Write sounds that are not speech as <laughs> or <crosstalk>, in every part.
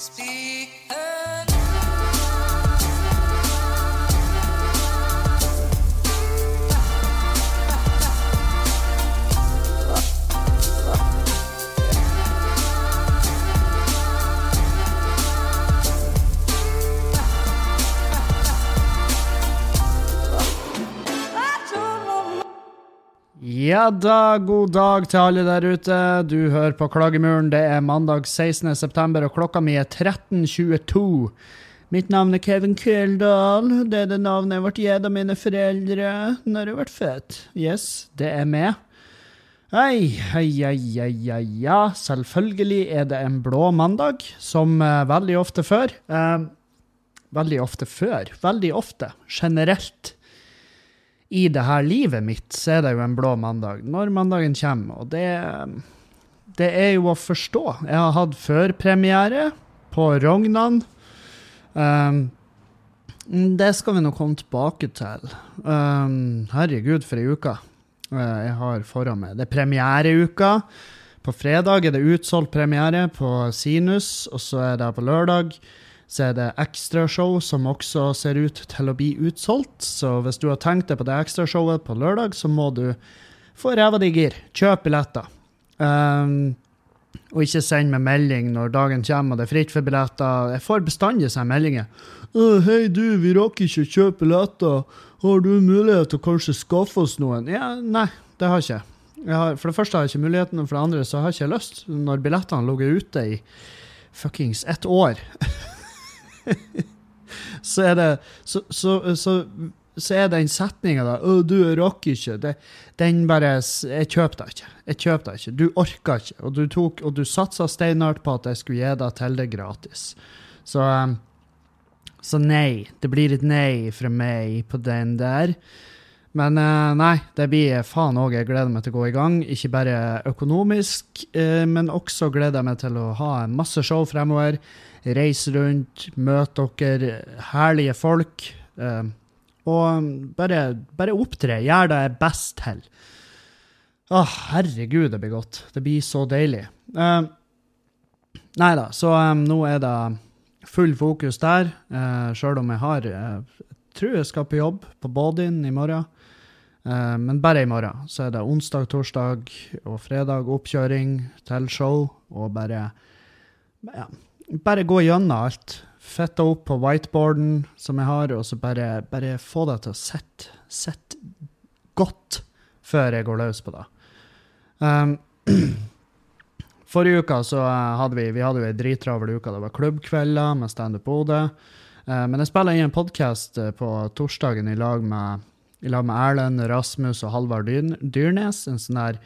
Speak Ja da, god dag til alle der ute. Du hører på Klagemuren. Det er mandag 16. september, og klokka mi er 13.22. Mitt navn er Kevin Køldal. Det er det navnet jeg ble gitt av mine foreldre når jeg ble født. Yes, det er meg. Hei, hei, hei, hei, hei, ja. Selvfølgelig er det en blå mandag, som uh, veldig ofte før. Uh, veldig ofte før. Veldig ofte. Generelt i det her livet mitt, så er det jo en blå mandag. Når mandagen kommer. Og det, det er jo å forstå. Jeg har hatt førpremiere på Rognan. Um, det skal vi nå komme tilbake til. Um, herregud, for ei uke uh, jeg har foran meg. Det er premiereuka. På fredag er det utsolgt premiere på Sinus, og så er det på lørdag så er det ekstrashow som også ser ut til å bli utsolgt. Så hvis du har tenkt deg på det ekstrashowet på lørdag, så må du få ræva di i gir. Kjøp billetter. Um, og ikke send meg melding når dagen kommer og det er fritt for billetter. Jeg får bestandig sånne meldinger. 'Hei, du, vi rakk ikke å kjøpe billetter. Har du mulighet til å kanskje skaffe oss noen?' Ja, nei, det har jeg ikke. Jeg har, for det første har jeg ikke muligheten, og for det andre så har jeg ikke lyst. Når billettene lå ute i fuckings ett år <laughs> <laughs> så er det Så, så, så, så er den setninga da 'Å, du rakk ikke', det, den bare Jeg kjøper deg ikke. Jeg kjøper deg ikke. Du orka ikke. Og du, tok, og du satsa steinhardt på at jeg skulle gi deg til det gratis. Så, um, så nei. Det blir et nei fra meg på den der. Men uh, nei, det blir faen òg. Jeg gleder meg til å gå i gang. Ikke bare økonomisk, uh, men også gleder jeg meg til å ha masse show fremover. Reise rundt, møte dere herlige folk. Uh, og bare, bare opptre. Gjør det jeg best til. Å, herregud, det blir godt. Det blir så deilig. Uh, nei da, så um, nå er det full fokus der, uh, sjøl om jeg har uh, tror jeg skal på jobb på Bådin i morgen. Uh, men bare i morgen. Så er det onsdag, torsdag og fredag oppkjøring til show. Og bare ja, bare gå gjennom alt. Fette opp på whiteboarden som jeg har, og så bare, bare få deg til å sitte, sitte godt før jeg går løs på det. Um, <clears throat> forrige uka så hadde vi, vi hadde jo ei drittravel uke. Det var klubbkvelder med Standup Bodø. Uh, men jeg spiller inn en podkast på torsdagen i lag med, i lag med Erlend, Rasmus og Halvard Dyrnes. En sånn der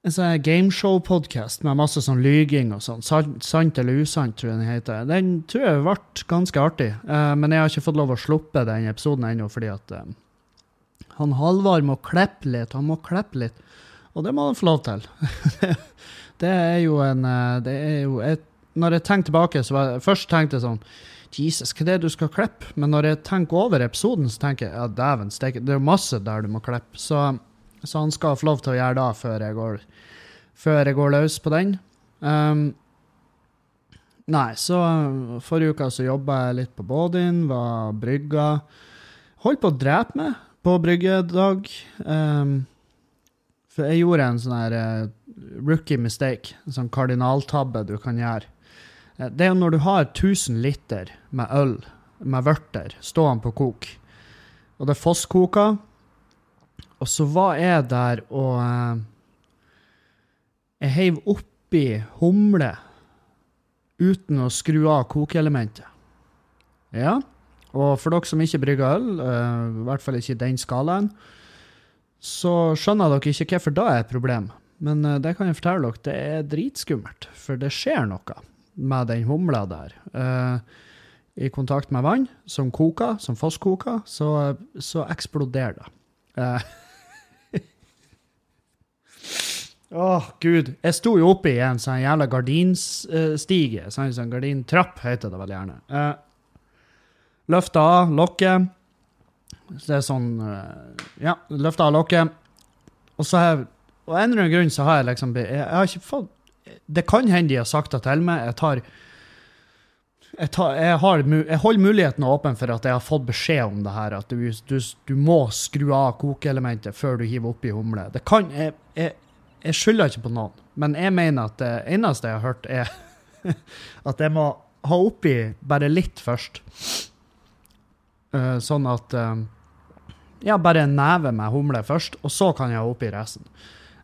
en sånn gameshow-podkast med masse sånn lyging og sånn. Sant, eller usant, tror jeg den heter. Den tror jeg ble ganske artig, uh, men jeg har ikke fått lov å sluppe den episoden ennå, fordi at uh, han Halvard må klippe litt. Han må klippe litt, og det må han få lov til. <laughs> det er jo en uh, Det er jo et, Når jeg tenker tilbake, så var jeg først tenkte jeg sånn Jesus, hva er det du skal klippe? Men når jeg tenker over episoden, så tenker jeg ja, dæven steike, det er jo masse der du må klippe. Så så han skal få lov til å gjøre det før jeg går, før jeg går løs på den. Um, nei, så forrige uke så jobba jeg litt på Bådin, var brygga. Holdt på å drepe meg på bryggedag. Um, for jeg gjorde en sånn her uh, rookie mistake, en sånn kardinaltabbe du kan gjøre. Uh, det er jo når du har 1000 liter med øl med vørter stående på kok, og det fosskoker og så var jeg der og eh, Jeg heiv oppi humle uten å skru av kokeelementet. Ja. Og for dere som ikke brygger øl, eh, i hvert fall ikke i den skalaen, så skjønner dere ikke hvorfor da er et problem. Men eh, det kan jeg fortelle dere, det er dritskummelt. For det skjer noe med den humla der. I kontakt med vann, som koker, som fosskoker, så, så eksploderer det. <laughs> Å, oh, gud. Jeg sto jo oppe i en sånn jævla gardinstige. Sånn, sånn gardintrapp heter det vel gjerne. Uh, løfta av lokket. Så det er sånn uh, Ja, løfta av lokket. Og så har jeg Og en eller annen grunn så har jeg liksom Jeg, jeg har ikke fått Det kan hende de har sagt det til meg. Jeg tar jeg, tar, jeg, har, jeg holder muligheten åpen for at jeg har fått beskjed om det her, at du, du, du må skru av kokeelementet før du hiver oppi humle. Det kan, jeg, jeg, skylder ikke på noen, men jeg mener at det eneste jeg har hørt, er <laughs> at jeg må ha oppi bare litt først. Uh, sånn at uh, Ja, bare en neve med humle først, og så kan jeg ha oppi resten.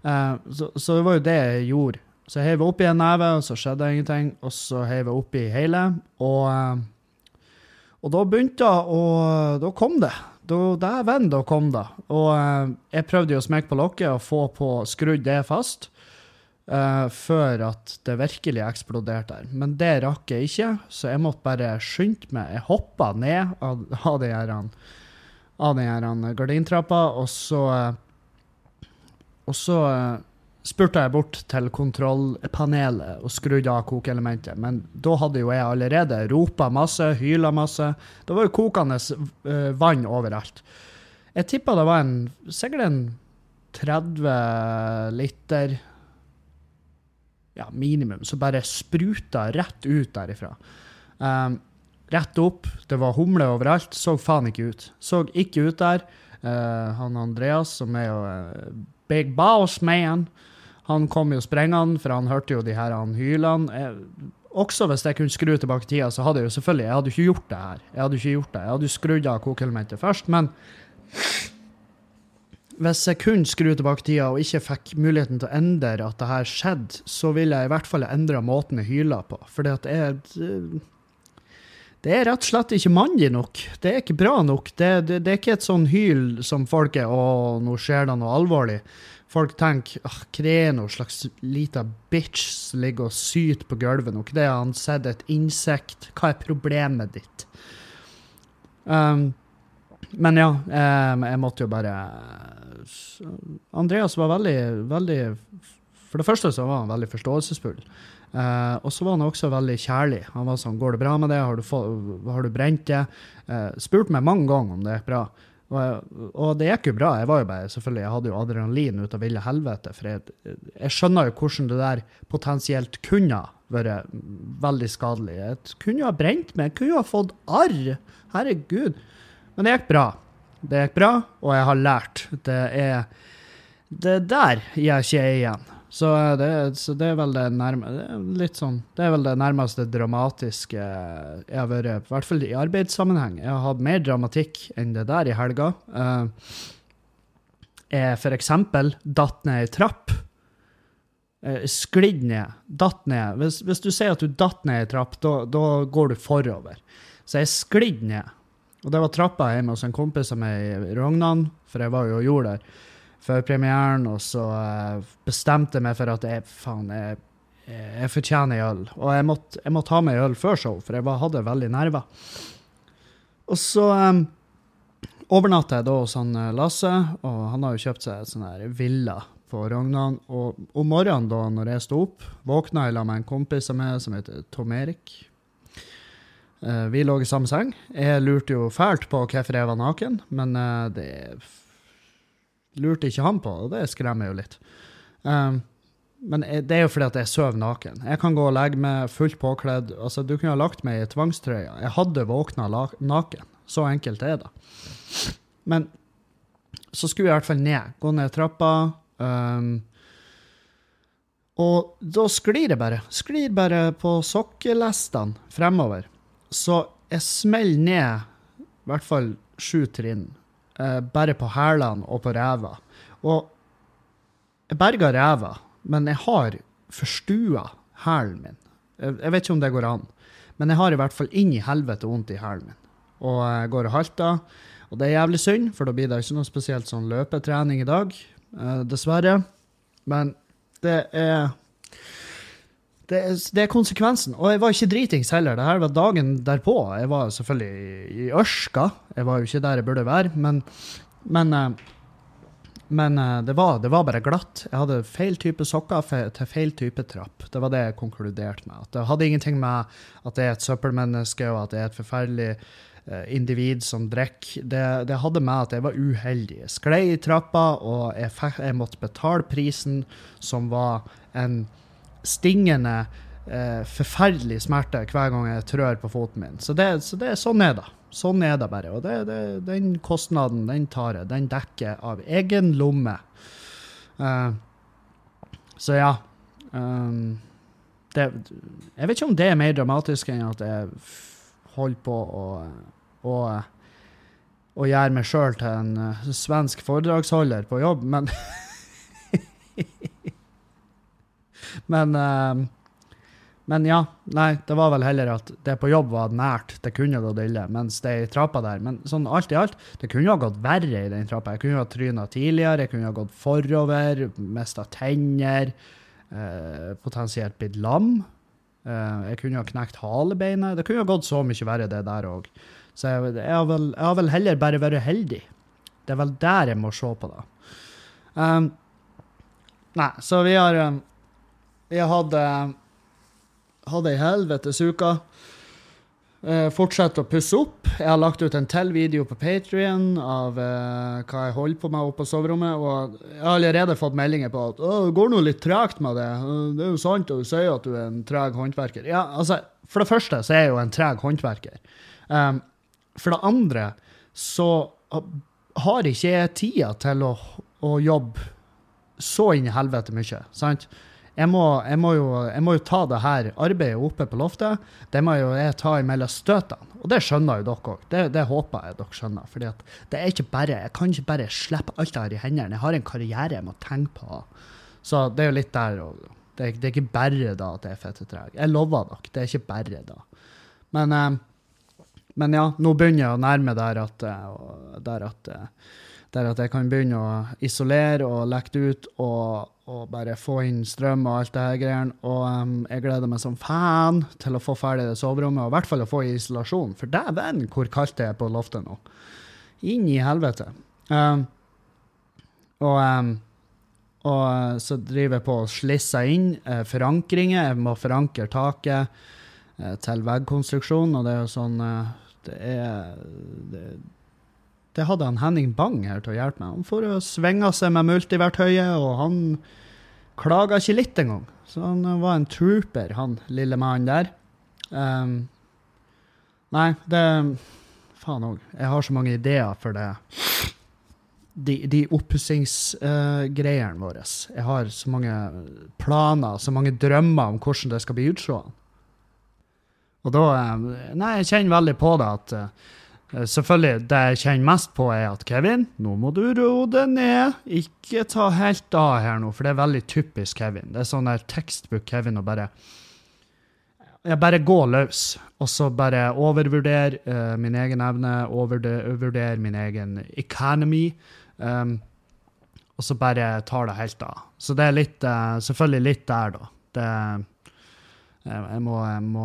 Uh, så, så det var jo det jeg gjorde. Så jeg heiv oppi en neve, og så skjedde ingenting. Og så heiv jeg oppi hele, og, og da begynte jeg og da kom det. Da, Dæven, da kom det. Og eh, jeg prøvde jo å smekke på lokket og få på skrudd det fast. eh, før at det virkelig eksploderte der. Men det rakk jeg ikke, så jeg måtte bare skynde meg. Jeg hoppa ned av, av den her, her gardintrappa, og så eh, Og så spurte jeg bort til kontrollpanelet og skrudde av kokeelementet. Men da hadde jo jeg allerede ropa masse, hyla masse. Det var jo kokende eh, vann overalt. Jeg tippa det var en, sikkert en 30 liter ja, minimum, så bare spruta rett ut derifra. Um, rett opp. Det var humle overalt. Så faen ikke ut. Så ikke ut der. Uh, han Andreas, som er jo uh, big boss man, han kom jo sprengende, for han hørte jo de her han hylene. Også hvis jeg kunne skru tilbake tida, så hadde jeg jo selvfølgelig Jeg hadde ikke gjort det her. Jeg hadde ikke gjort det. Jeg hadde jo skrudd av kokeelementet først, men hvis jeg kunne skru tilbake tida og ikke fikk muligheten til å endre at det her skjedde, så ville jeg i hvert fall endre måten jeg hyla på. For det er Det er rett og slett ikke mandig nok. Det er ikke bra nok. Det, det, det er ikke et sånn hyl som folk er 'Å, nå skjer det noe alvorlig'. Folk tenker ah, hva er noe slags lita bitch som ligger og syter på gulvet nå? Hva er det han sett et insekt? Hva er problemet ditt? Um, men ja, um, jeg måtte jo bare Andreas var veldig, veldig For det første så var han veldig forståelsesfull. Uh, og så var han også veldig kjærlig. Han var sånn 'Går det bra med det? Har du, få, har du brent det?' Uh, spurte meg mange ganger om det gikk bra. Og, jeg- det gikk jo bra. Jeg var jo bare, selvfølgelig, jeg hadde jo adrenalin ut av ville helvete. For jeg, jeg skjønner jo hvordan det der potensielt kunne vært veldig skadelig. Jeg kunne jo ha brent meg, jeg kunne jo ha fått arr. Herregud. Men det gikk bra. Det gikk bra, og jeg har lært. Det er Det der gir ikke jeg igjen. Så det, så det er vel det nærmeste sånn, det er vel det nærmeste dramatiske jeg har vært, i hvert fall i arbeidssammenheng. Jeg har hatt mer dramatikk enn det der i helga. Uh, jeg for eksempel datt ned ei trapp. Sklidd ned. Datt ned. Hvis, hvis du sier at du datt ned ei trapp, da går du forover. Så jeg sklidd ned. Og det var trappa hjemme hos en kompis av meg i Rognan, for jeg var jo og gjorde der før premieren, og så eh, bestemte jeg meg for at jeg, faen, jeg, jeg fortjener en øl. Og jeg måtte, jeg måtte ha meg en øl før show, for jeg var, hadde veldig nerver. Og så um, overnatta jeg da hos han eh, Lasse, og han har jo kjøpt seg sånn her villa på Rognan. Og om morgenen da når jeg sto opp, våkna jeg sammen med en kompis av meg som heter Tom Erik. Uh, vi lå i samme seng. Jeg lurte jo fælt på hvorfor jeg var naken, men uh, det lurte ikke han på, og det skremmer jo litt. Um, men det er jo fordi at jeg sover naken. Jeg kan gå og legge meg fullt påkledd. Altså, du kunne ha lagt meg i tvangstrøya. Jeg hadde våkna naken. Så enkelt er det. Men så skulle jeg i hvert fall ned. Gå ned trappa. Um, og da sklir jeg bare. Sklir bare på sokkelestene fremover. Så jeg smeller ned i hvert fall sju trinn. Eh, bare på hælene og på ræva. Og jeg berga ræva, men jeg har forstua hælen min. Jeg, jeg vet ikke om det går an, men jeg har i hvert fall inn i helvete vondt i hælen min. Og jeg går og halter. Og det er jævlig synd, for da blir det ikke noe spesielt sånn løpetrening i dag, eh, dessverre. Men det er det det er konsekvensen. Og jeg var ikke dritings heller. Det her var dagen derpå. Jeg var selvfølgelig i, i Ørska. Jeg var jo ikke der jeg burde være, men, men, eh, men eh, det, var, det var bare glatt. Jeg hadde feil type sokker til feil type trapp. Det var det jeg konkluderte med. At det hadde ingenting med at jeg er et søppelmenneske og at jeg er et forferdelig eh, individ som drikker. Det, det hadde med at jeg var uheldig. Jeg sklei i trappa, og jeg, jeg måtte betale prisen, som var en stingende eh, forferdelig smerte hver gang jeg trør på foten min. Så det, så det sånn er det. Sånn er det bare. Og det, den kostnaden, den tar jeg. Den dekker av egen lomme. Eh, så ja. Um, det, jeg vet ikke om det er mer dramatisk enn at jeg holder på å, å, å gjøre meg sjøl til en eh, svensk foredragsholder på jobb, men <laughs> Men uh, Men ja. Nei, det var vel heller at det på jobb var nært. Det kunne gått ille. Mens det i trappa der Men sånn alt i alt, det kunne ha gått verre i den trappa. Jeg kunne ha tryna tidligere, jeg kunne ha gått forover, mista tenner, Uh, potensielt blitt lam. Uh, jeg kunne ha knekt halebeinet. Det kunne ha gått så mye verre, det der òg. Så jeg, jeg, har vel, jeg har vel heller bare vært heldig. Det er vel der jeg må se på det. Um, nei, så vi har um, Vi hadde hadde ei helvetes uke. Fortsetter å pusse opp. Jeg har lagt ut en til video på Patrion av uh, hva jeg holder på med oppe på soverommet. Og jeg har allerede fått meldinger på at det går noe litt tregt med det. Det er jo sant og du sier at du er en treg håndverker. Ja, altså, For det første så er jeg jo en treg håndverker. Um, for det andre så har ikke jeg tida til å, å jobbe så inn i helvete mye. sant? Jeg må, jeg, må jo, jeg må jo ta det her arbeidet oppe på loftet. Det må jo jeg ta imellom støtene. Og det skjønner jo dere òg. Det, det håper jeg dere skjønner. fordi det er ikke bare, Jeg kan ikke bare slippe alt jeg har i hendene. Jeg har en karriere jeg må tenke på. Så det er jo litt der òg. det, det er ikke bare da at jeg er fettetreg. Jeg lover dere, det er ikke bare da. Men, eh, men ja, nå begynner jeg å nærme der at, eh, der at eh, der at jeg kan begynne å isolere og lekke ut og, og bare få inn strøm og alt det her greiene. Og um, jeg gleder meg som fan til å få ferdig det soverommet, og i hvert fall å få i isolasjon. For dæven hvor kaldt det er på loftet nå. Inn i helvete. Um, og, um, og eh, så driver jeg på og slisser inn eh, forankringer. Jeg må forankre taket eh, til veggkonstruksjon, og det er jo sånn eh, Det er det, det hadde han Henning Bang her til å hjelpe meg. Han får jo svinga seg med multiverktøyet, og han klaga ikke litt engang. Så han eh, var en trooper, han lille mannen der. Um, nei, det Faen òg. Jeg har så mange ideer for det. De, de oppussingsgreiene våre. Jeg har så mange planer, så mange drømmer om hvordan det skal bli utseende. Og da eh, Nei, jeg kjenner veldig på det at Eh, Selvfølgelig, det jeg kjenner mest på, er at Kevin, nå må du roe deg ned. Ikke ta helt av her nå, for det er veldig typisk Kevin. Det er sånn der tekstbok Kevin å bare Jeg bare gå løs, og så bare overvurdere uh, min egen evne, overvurdere min egen economy. um, og så bare tar det helt av. Så det er litt, uh, selvfølgelig litt der, da. Det jeg, må, jeg må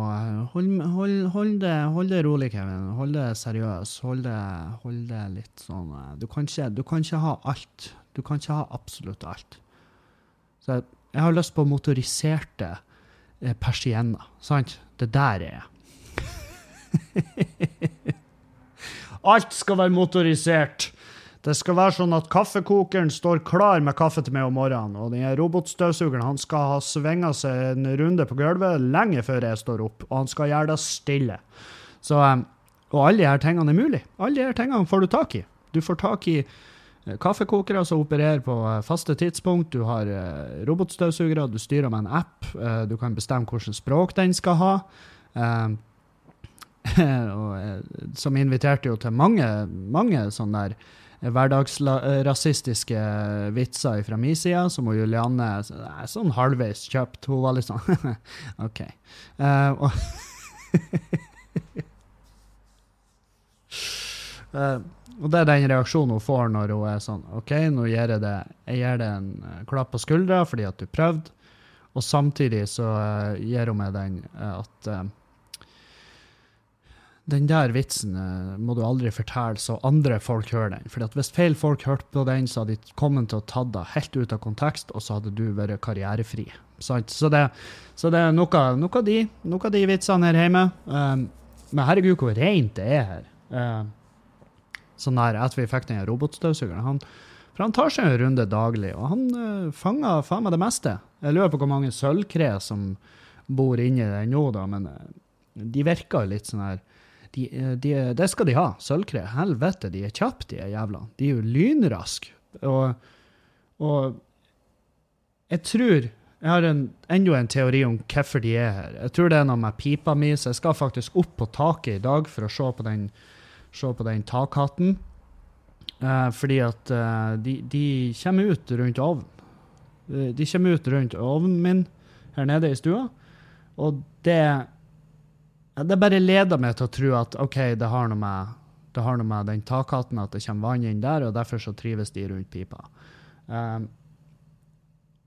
holde hold, hold det, hold det rolig, Kevin. Hold det seriøs. Hold det, hold det litt sånn eh, du kan, ikke, du kan ikke ha alt. Du kan ikke ha absolutt alt. Så jeg, jeg har lyst på motoriserte eh, persienner. Sant? Det der er jeg. <laughs> alt skal være motorisert. Det skal være sånn at kaffekokeren står klar med kaffe til meg om morgenen, og den robotstøvsugeren han skal ha svinga seg en runde på gulvet lenge før jeg står opp, og han skal gjøre det stille. Så, eh, og alle de her tingene er mulig. Alle de her tingene får du tak i. Du får tak i eh, kaffekokere som opererer på eh, faste tidspunkt, du har robotstøvsugere, du styrer med en app, du kan bestemme hvilket språk den skal ha. <laughs> Som inviterte jo til mange, mange sånne der hverdagsrasistiske vitser fra min side, som hun Julianne er sånn halvveis kjøpt. Hun var litt sånn <laughs> OK. Uh, og <laughs> Eh, og det er den reaksjonen hun får når hun er sånn OK, nå gir jeg det jeg gir det en eh, klapp på skuldra fordi at du prøvde, og samtidig så uh, gir hun meg den eh, at eh, den der vitsen eh, må du aldri fortelle så andre folk hører den. For hvis feil folk hørte på den, så hadde de kommet til å ta det helt ut av kontekst, og så hadde du vært karrierefri. Sant? Så, det, så det er noe, noe, av de, noe av de vitsene her hjemme. Um, men herregud, hvor rent det er her. Um, sånn der, etter vi fikk den robotstøvsugeren. Han, for han tar seg en runde daglig, og han uh, fanger faen meg det meste. Jeg lurer på hvor mange sølvkre som bor inni den nå, da, men uh, de virker litt sånn her de, de, Det skal de ha, sølvkre. Helvete, de er kjappe, de jævla. De er jo lynraske. Og, og jeg tror jeg har en, enda en teori om hvorfor de er her. Jeg tror det er noe med pipa mi, så jeg skal faktisk opp på taket i dag for å se på den, se på den takhatten. Eh, fordi at eh, de, de, kommer ut rundt ovnen. Eh, de kommer ut rundt ovnen min her nede i stua, og det Det bare leder meg til å tro at OK, det har noe med, har noe med den takhatten at det kommer vann inn der, og derfor så trives de rundt pipa. Um,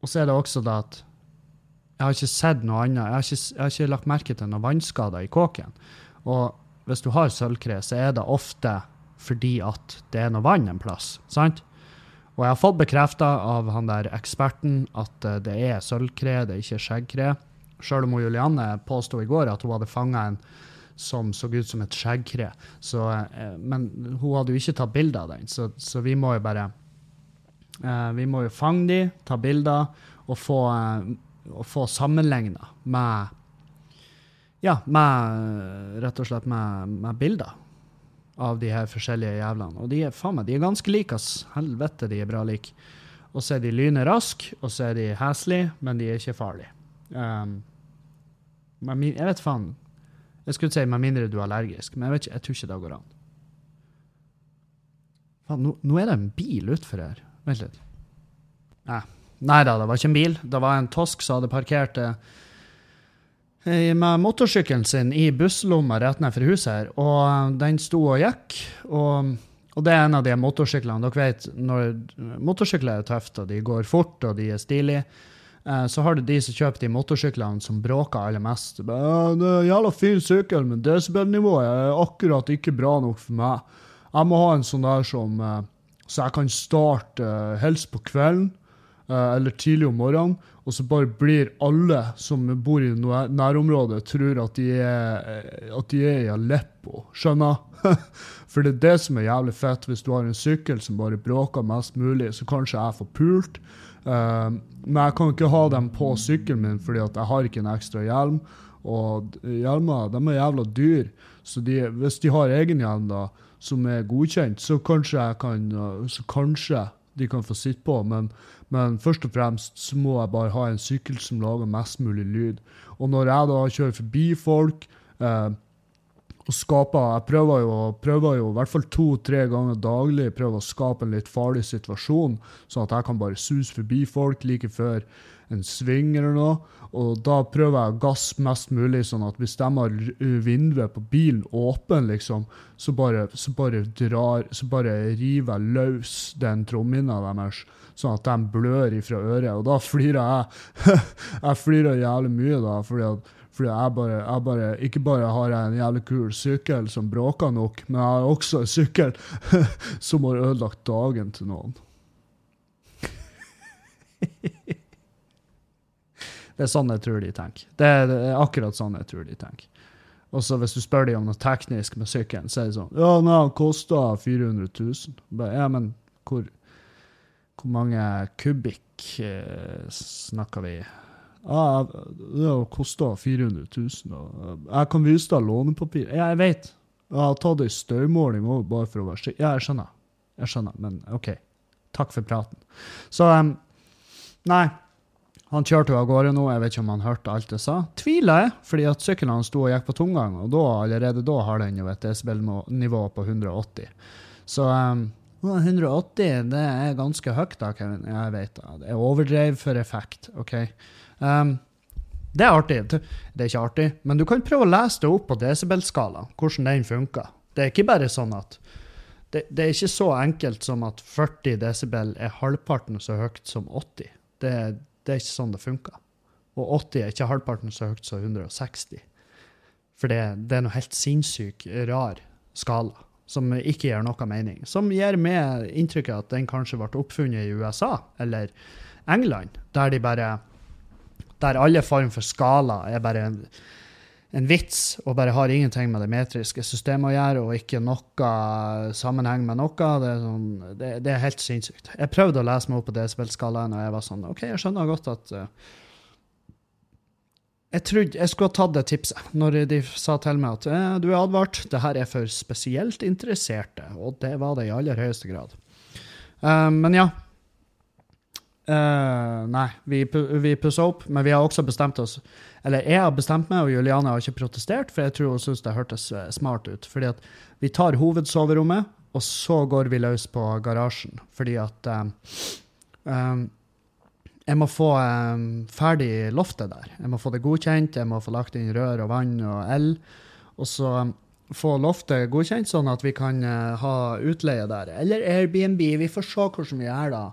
og så er det også det at jeg har ikke sett noe annet. Jeg har ikke, jeg har ikke lagt merke til noen vannskader i kåken. Og hvis du har sølvkre, så er det ofte fordi at det er noe vann en plass. sant? Og jeg har fått bekrefta av han der eksperten at eh, det er sølvkre, det er ikke skjeggkre. Sjøl om Julianne påsto i går at hun hadde fanga en som så ut som et skjeggkre. Eh, men hun hadde jo ikke tatt bilde av den, så, så vi må jo bare Uh, vi må jo fange de, ta bilder og få, uh, få sammenligna med Ja, med rett og slett med, med, bilder av de her forskjellige jævlene. Og de er faen meg, de er ganske like, ass. Helvete, de er bra like. Og så er de lyneraske, og så er de heslige, men de er ikke farlige. Um, jeg vet faen. Jeg skulle si med mindre du er allergisk, men jeg, vet ikke, jeg tror ikke det går an. Faen, nå, nå er det en bil utfor her. Vent litt. Nei. Nei da, det var ikke en bil. Det var en tosk som hadde parkert eh, med motorsykkelen sin i busslomma rett ned for huset her, og eh, den sto og gikk. Og, og det er en av de motorsyklene. Dere vet, når motorsykler er tøft, og de går fort, og de er stilige, så har du de som kjøper de motorsyklene som bråker aller mest. Det er en jævla fin sykkel, men desibelnivået er akkurat ikke bra nok for meg. Jeg må ha en sånn der som så jeg kan starte uh, helst på kvelden eller tidlig om morgenen, og så bare blir alle som bor i nærområdet, tror at de er, eh, at de er i Aleppo. Skjønner? <laughs> For det er det som er jævlig fett. Hvis du har en sykkel som bare bråker mest mulig, så kanskje jeg får pult. Uh, men jeg kan ikke ha dem på sykkelen min fordi jeg har ikke en ekstra hjelm. Og hjelmer de er jævla dyr, så de, hvis de har egen hjelm, da, som er godkjent, så kanskje, kan, så kanskje de kan få sitte på. Men, men, først og fremst så må jeg bare ha en sykkel som lager mest mulig lyd. Og når jeg da kjører forbi folk eh, og skaper Jeg prøver jo, prøver jo i hvert fall to-tre ganger daglig prøver å skape en litt farlig situasjon, sånn at jeg kan bare suse forbi folk like før en sving eller noe. Og da prøver jeg å gasse mest mulig, sånn at hvis de har vinduet på bilen åpen, liksom, så bare, så bare drar Så bare river jeg løs den trommehinna deres, sånn at de blør ifra øret. Og da flirer jeg. <laughs> jeg flirer jævlig mye da, fordi at fordi jeg bare, jeg bare, Ikke bare har jeg en jævlig kul sykkel som bråker nok, men jeg har også en sykkel <laughs> som har ødelagt dagen til noen. Det er sånn jeg tror de tenker. Det er, det er akkurat sånn jeg tror de tenker. Og så hvis du spør dem om noe teknisk med sykkelen, så er det sånn Ja, nei, den kosta 400 000. Ja, men hvor, hvor mange kubikk eh, snakker vi? Ja, det har kosta 400 000. Og jeg kan vise deg lånepapir. Ja, jeg vet. Jeg har tatt ei støymåling òg, bare for å være sikker. Ja, jeg skjønner. Jeg skjønner, men OK. Takk for praten. Så um, Nei, han kjørte jo av gårde nå, jeg vet ikke om han hørte alt jeg sa. Tviler jeg, fordi at sykkelen hans sto og gikk på tomgang, og da, allerede da har den jo et decibel-nivå på 180. Så um, 180 det er ganske høyt, da, Kevin. Jeg vet. Det er overdrev for effekt. OK? Um, det er artig. Det er ikke artig, men du kan prøve å lese det opp på desibelskala, hvordan den funker. Det er ikke bare sånn at det, det, er ikke så enkelt som at 40 desibel er halvparten så høyt som 80. Det, det er ikke sånn det funker. Og 80 er ikke halvparten så høyt som 160. For det, det er noe helt sinnssykt rar skala som ikke gir noe mening. Som gir meg inntrykket at den kanskje ble oppfunnet i USA eller England, der de bare Der alle form for skala er bare en, en vits og bare har ingenting med det metriske systemet å gjøre, og ikke noe sammenheng med noe. Det er, sånn, det, det er helt sinnssykt. Jeg prøvde å lese meg opp på decibel-skalaen, og jeg var sånn OK, jeg skjønner godt at uh, jeg trodde jeg skulle ha tatt det tipset når de sa til meg at eh, du er advart, det her er for spesielt interesserte. Og det var det i aller høyeste grad. Uh, men ja. Uh, nei, vi, vi pussa opp, men vi har også bestemt oss Eller jeg har bestemt meg, og Juliane har ikke protestert, for jeg tror hun syns det hørtes smart ut. Fordi at vi tar hovedsoverommet, og så går vi løs på garasjen. Fordi at um, um, jeg må få um, ferdig loftet der. Jeg må få det godkjent, jeg må få lagt inn rør og vann og el. Og så få loftet godkjent, sånn at vi kan uh, ha utleie der. Eller Airbnb. Vi får se hvordan vi gjør da.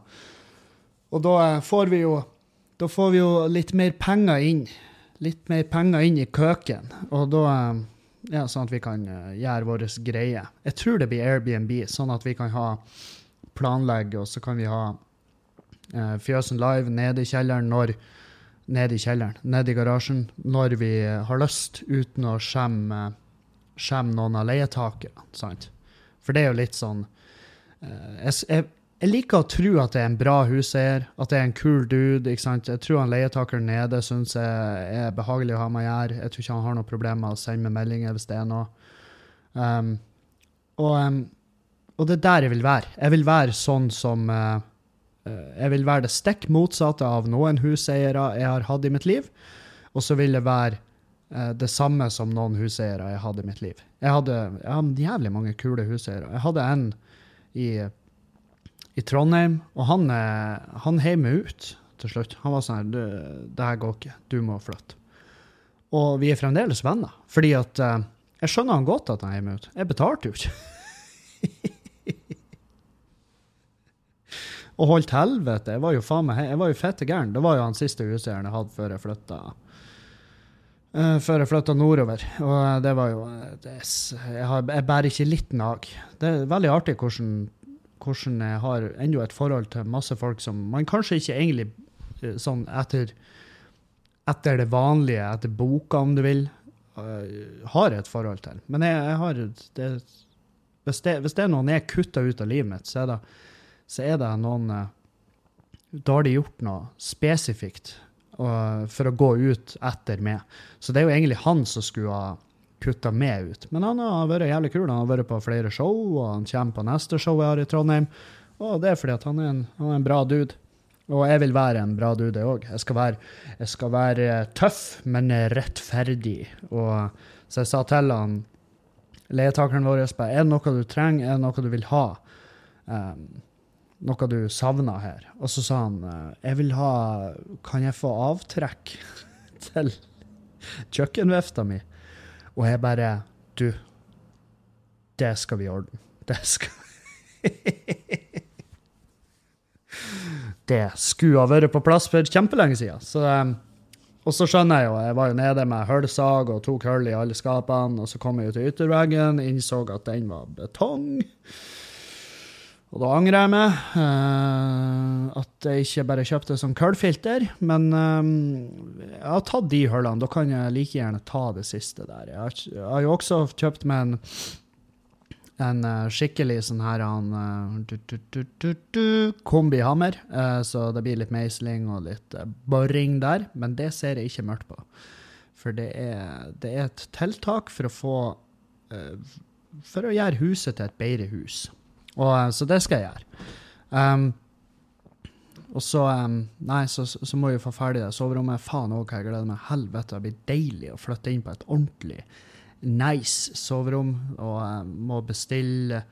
Og da uh, får vi jo da får vi jo litt mer penger inn. Litt mer penger inn i køken. Og da uh, ja, Sånn at vi kan uh, gjøre vår greie. Jeg tror det blir Airbnb, sånn at vi kan ha planlegge, og så kan vi ha eh, Fjøsen Live nede i kjelleren når Nede i kjelleren, nede i garasjen, når vi har lyst, uten å skjemme, skjemme noen av leietakerne. For det er jo litt sånn eh, jeg, jeg, jeg, liker å tro at det er en bra huseier, at det er en kul dude. ikke sant? Jeg tror han leietakeren nede syns jeg er behagelig å ha med å gjøre. Jeg tror ikke han har noe problem med å sende meg meldinger hvis det er noe. Um, og, um, og, det er der jeg vil være. Jeg vil være sånn som uh, Jeg vil være det stikk motsatte av noen huseiere jeg har hatt i mitt liv. Og så vil det være uh, det samme som noen huseiere jeg hadde i mitt liv. Jeg hadde, jeg hadde jævlig mange kule huseiere. Jeg hadde en i i Trondheim, og han, han heiv meg ut til slutt. Han var sånn her Det her går ikke. Du må flytte. Og vi er fremdeles venner. Fordi at uh, Jeg skjønner han godt at han heiv meg ut. Jeg betalte jo ikke. <laughs> og holdt helvete. Jeg var jo faen meg Jeg var jo fette gæren. Det var jo han siste huseieren jeg hadde før jeg flytta. Uh, før jeg flytta nordover. Og det var jo det, jeg, har, jeg bærer ikke litt nag. Det er veldig artig hvordan hvordan jeg har ennå et forhold til masse folk som man kanskje ikke egentlig eh, sånn etter, etter det vanlige, etter boka, om du vil, uh, har et forhold til. Men jeg, jeg har det, hvis, det, hvis, det, er noen jeg kutter ut av livet mitt, så er det, så er det noen uh, Da har de gjort noe spesifikt for å gå ut etter meg. Så det er jo egentlig han som skulle ha kutta meg ut. Men han har vært jævlig kul. Han har vært på flere show, og han kommer på neste show jeg har i Trondheim. Og det er fordi han er en, han er en bra dude. Og jeg vil være en bra dude, jeg òg. Jeg, jeg skal være tøff, men rettferdig. Og så jeg sa til han, leietakeren vår, er det noe du trenger, er det noe du vil ha? Um, noe du savner her? Og så sa han, jeg vil ha Kan jeg få avtrekk <laughs> til kjøkkenvifta mi? Og jeg bare Du, det skal vi ordne. Det skal Det skulle ha vært på plass for kjempelenge siden. Um, og så skjønner jeg jo, jeg var jo nede med hullsag og tok hull i alle skapene, og så kom jeg jo til ytterveggen, innså at den var betong. Og da angrer jeg meg uh, at jeg ikke bare kjøpte som kullfilter. Men uh, jeg har tatt de hullene. Da kan jeg like gjerne ta det siste der. Jeg har, jeg har jo også kjøpt meg en, en uh, skikkelig sånn her uh, kombihammer. så det blir litt meisling og litt boring der. Men det ser jeg ikke mørkt på. For det er, det er et tiltak for å få For å gjøre huset til et bedre hus. Og, eh, så det skal jeg gjøre. Um, og så um, Nei, så, så, må vi få ferdig det soverommet. Faen òg, jeg gleder meg helvete. Det blir deilig å flytte inn på et ordentlig nice soverom. Og um, må bestille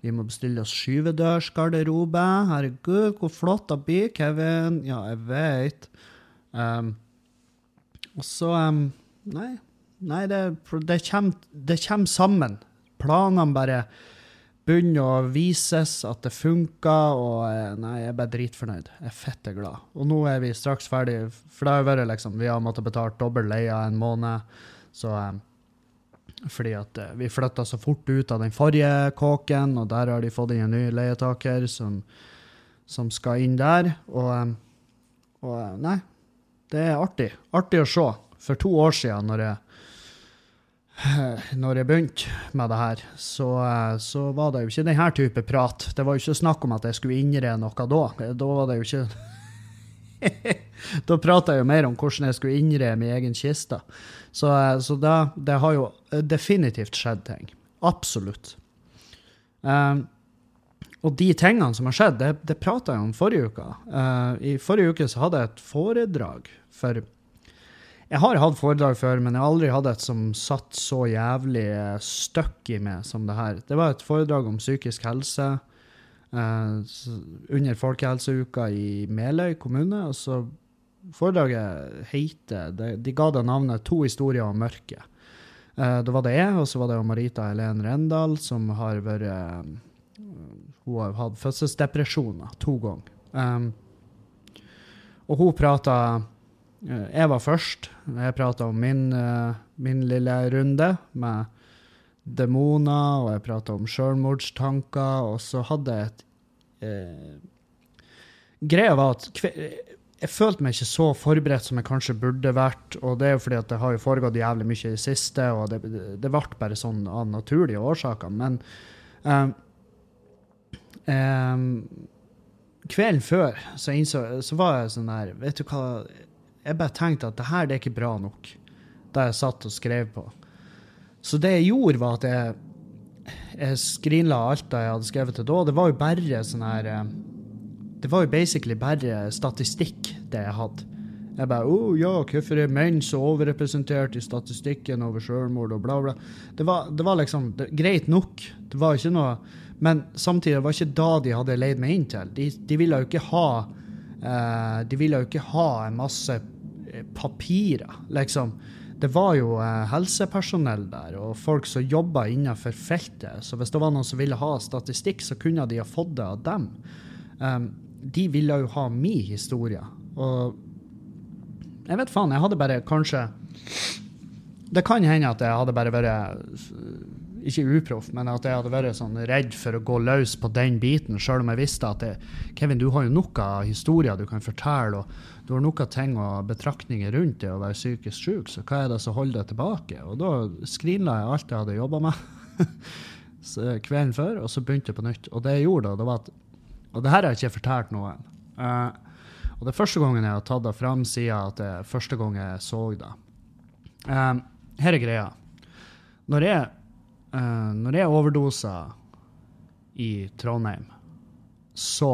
Vi må bestille oss skyvedørsgarderobe. Herregud, hvor flott det blir, Kevin. Ja, jeg vet. Um, og så Nei, nei det, det, kommer, det kommer sammen. Planene bare begynner å vises at det funker, og eh, nei, jeg er bare dritfornøyd. Jeg er fette glad. Og nå er vi straks ferdig, for det har vært liksom, vi har måttet betale dobbel leie en måned. Så eh, fordi at eh, vi flytta så fort ut av den forrige kåken, og der har de fått inn en ny leietaker som, som skal inn der. Og, og nei, det er artig. Artig å se. For to år siden, når jeg <sighs> når jeg begynte med det her, så, så, var det jo ikke denne type prat. Det var jo ikke snakk om at jeg skulle innre noe da. Da var det jo ikke <laughs> da prata jeg jo mer om hvordan jeg skulle innre min egen kiste. Så, så det, det har jo definitivt skjedd ting. Absolutt. Um, og de tingene som har skjedd, det, det prata jeg om forrige uke. Uh, I forrige uke så hadde jeg et foredrag for Jeg har hatt foredrag før, men jeg har aldri hatt et som satt så jævlig støkk i meg som det her. Det var et foredrag om psykisk helse eh, under Folkehelseuka i Meløy kommune. og så Foredraget heter De, de ga det navnet 'To historier om mørket'. Eh, da var det jeg, og så var det Marita Helen Rendal, som har vært hun har hatt fødselsdepresjoner to ganger. Um, og hun prata Jeg var først. Jeg prata om min, uh, min, lille runde med demoner, og jeg prata om selvmordstanker, og så hadde jeg et uh, Greia var at jeg følte meg ikke så forberedt som jeg kanskje burde vært. Og det er jo fordi at det har jo foregått jævlig mye i det siste, og det, det ble bare sånn av naturlige årsaker. Men um, Um, kvelden før så, innså, så var jeg sånn her Vet du hva Jeg bare tenkte at det her det er ikke bra nok, det jeg satt og skrev på. Så det jeg gjorde, var at jeg, jeg skrinla alt det jeg hadde skrevet til da. Det var jo bare sånn her Det var jo basically bare statistikk, det jeg hadde. Jeg bare Å oh, ja, hvorfor er menn så overrepresentert i statistikken over selvmord og bla, bla. Det var, det var liksom det, greit nok. Det var ikke noe men samtidig var ikke da de hadde leid meg inn til. De, de ville jo ikke ha De ville jo ikke ha en masse eh, papirer, liksom. Det var jo uh, helsepersonell der, og folk som jobba innenfor feltet. Så hvis det var noen som ville ha statistikk, så kunne de ha fått det av dem. Um, de ville jo ha min historie. Og jeg vet faen, jeg hadde bare kanskje Det kan hende at jeg hadde bare vært ikke uproff, men at jeg hadde vært sånn redd for å gå løs på den biten, sjøl om jeg visste at det, Kevin, du har jo nok av historier du kan fortelle, og du har nok av ting og betraktninger rundt det å være psykisk syk, så hva er det som holder deg tilbake? Og da skrinla jeg alt jeg hadde jobba med <laughs> kvelden før, og så begynte jeg på nytt. Og det jeg gjorde da, det var at Og det her har jeg ikke fortalt noen. Uh, og det er første gangen jeg har tatt det fram siden at det er første gang jeg så det. Um, her er greia. Når jeg uh, når jeg overdoser i Trondheim, så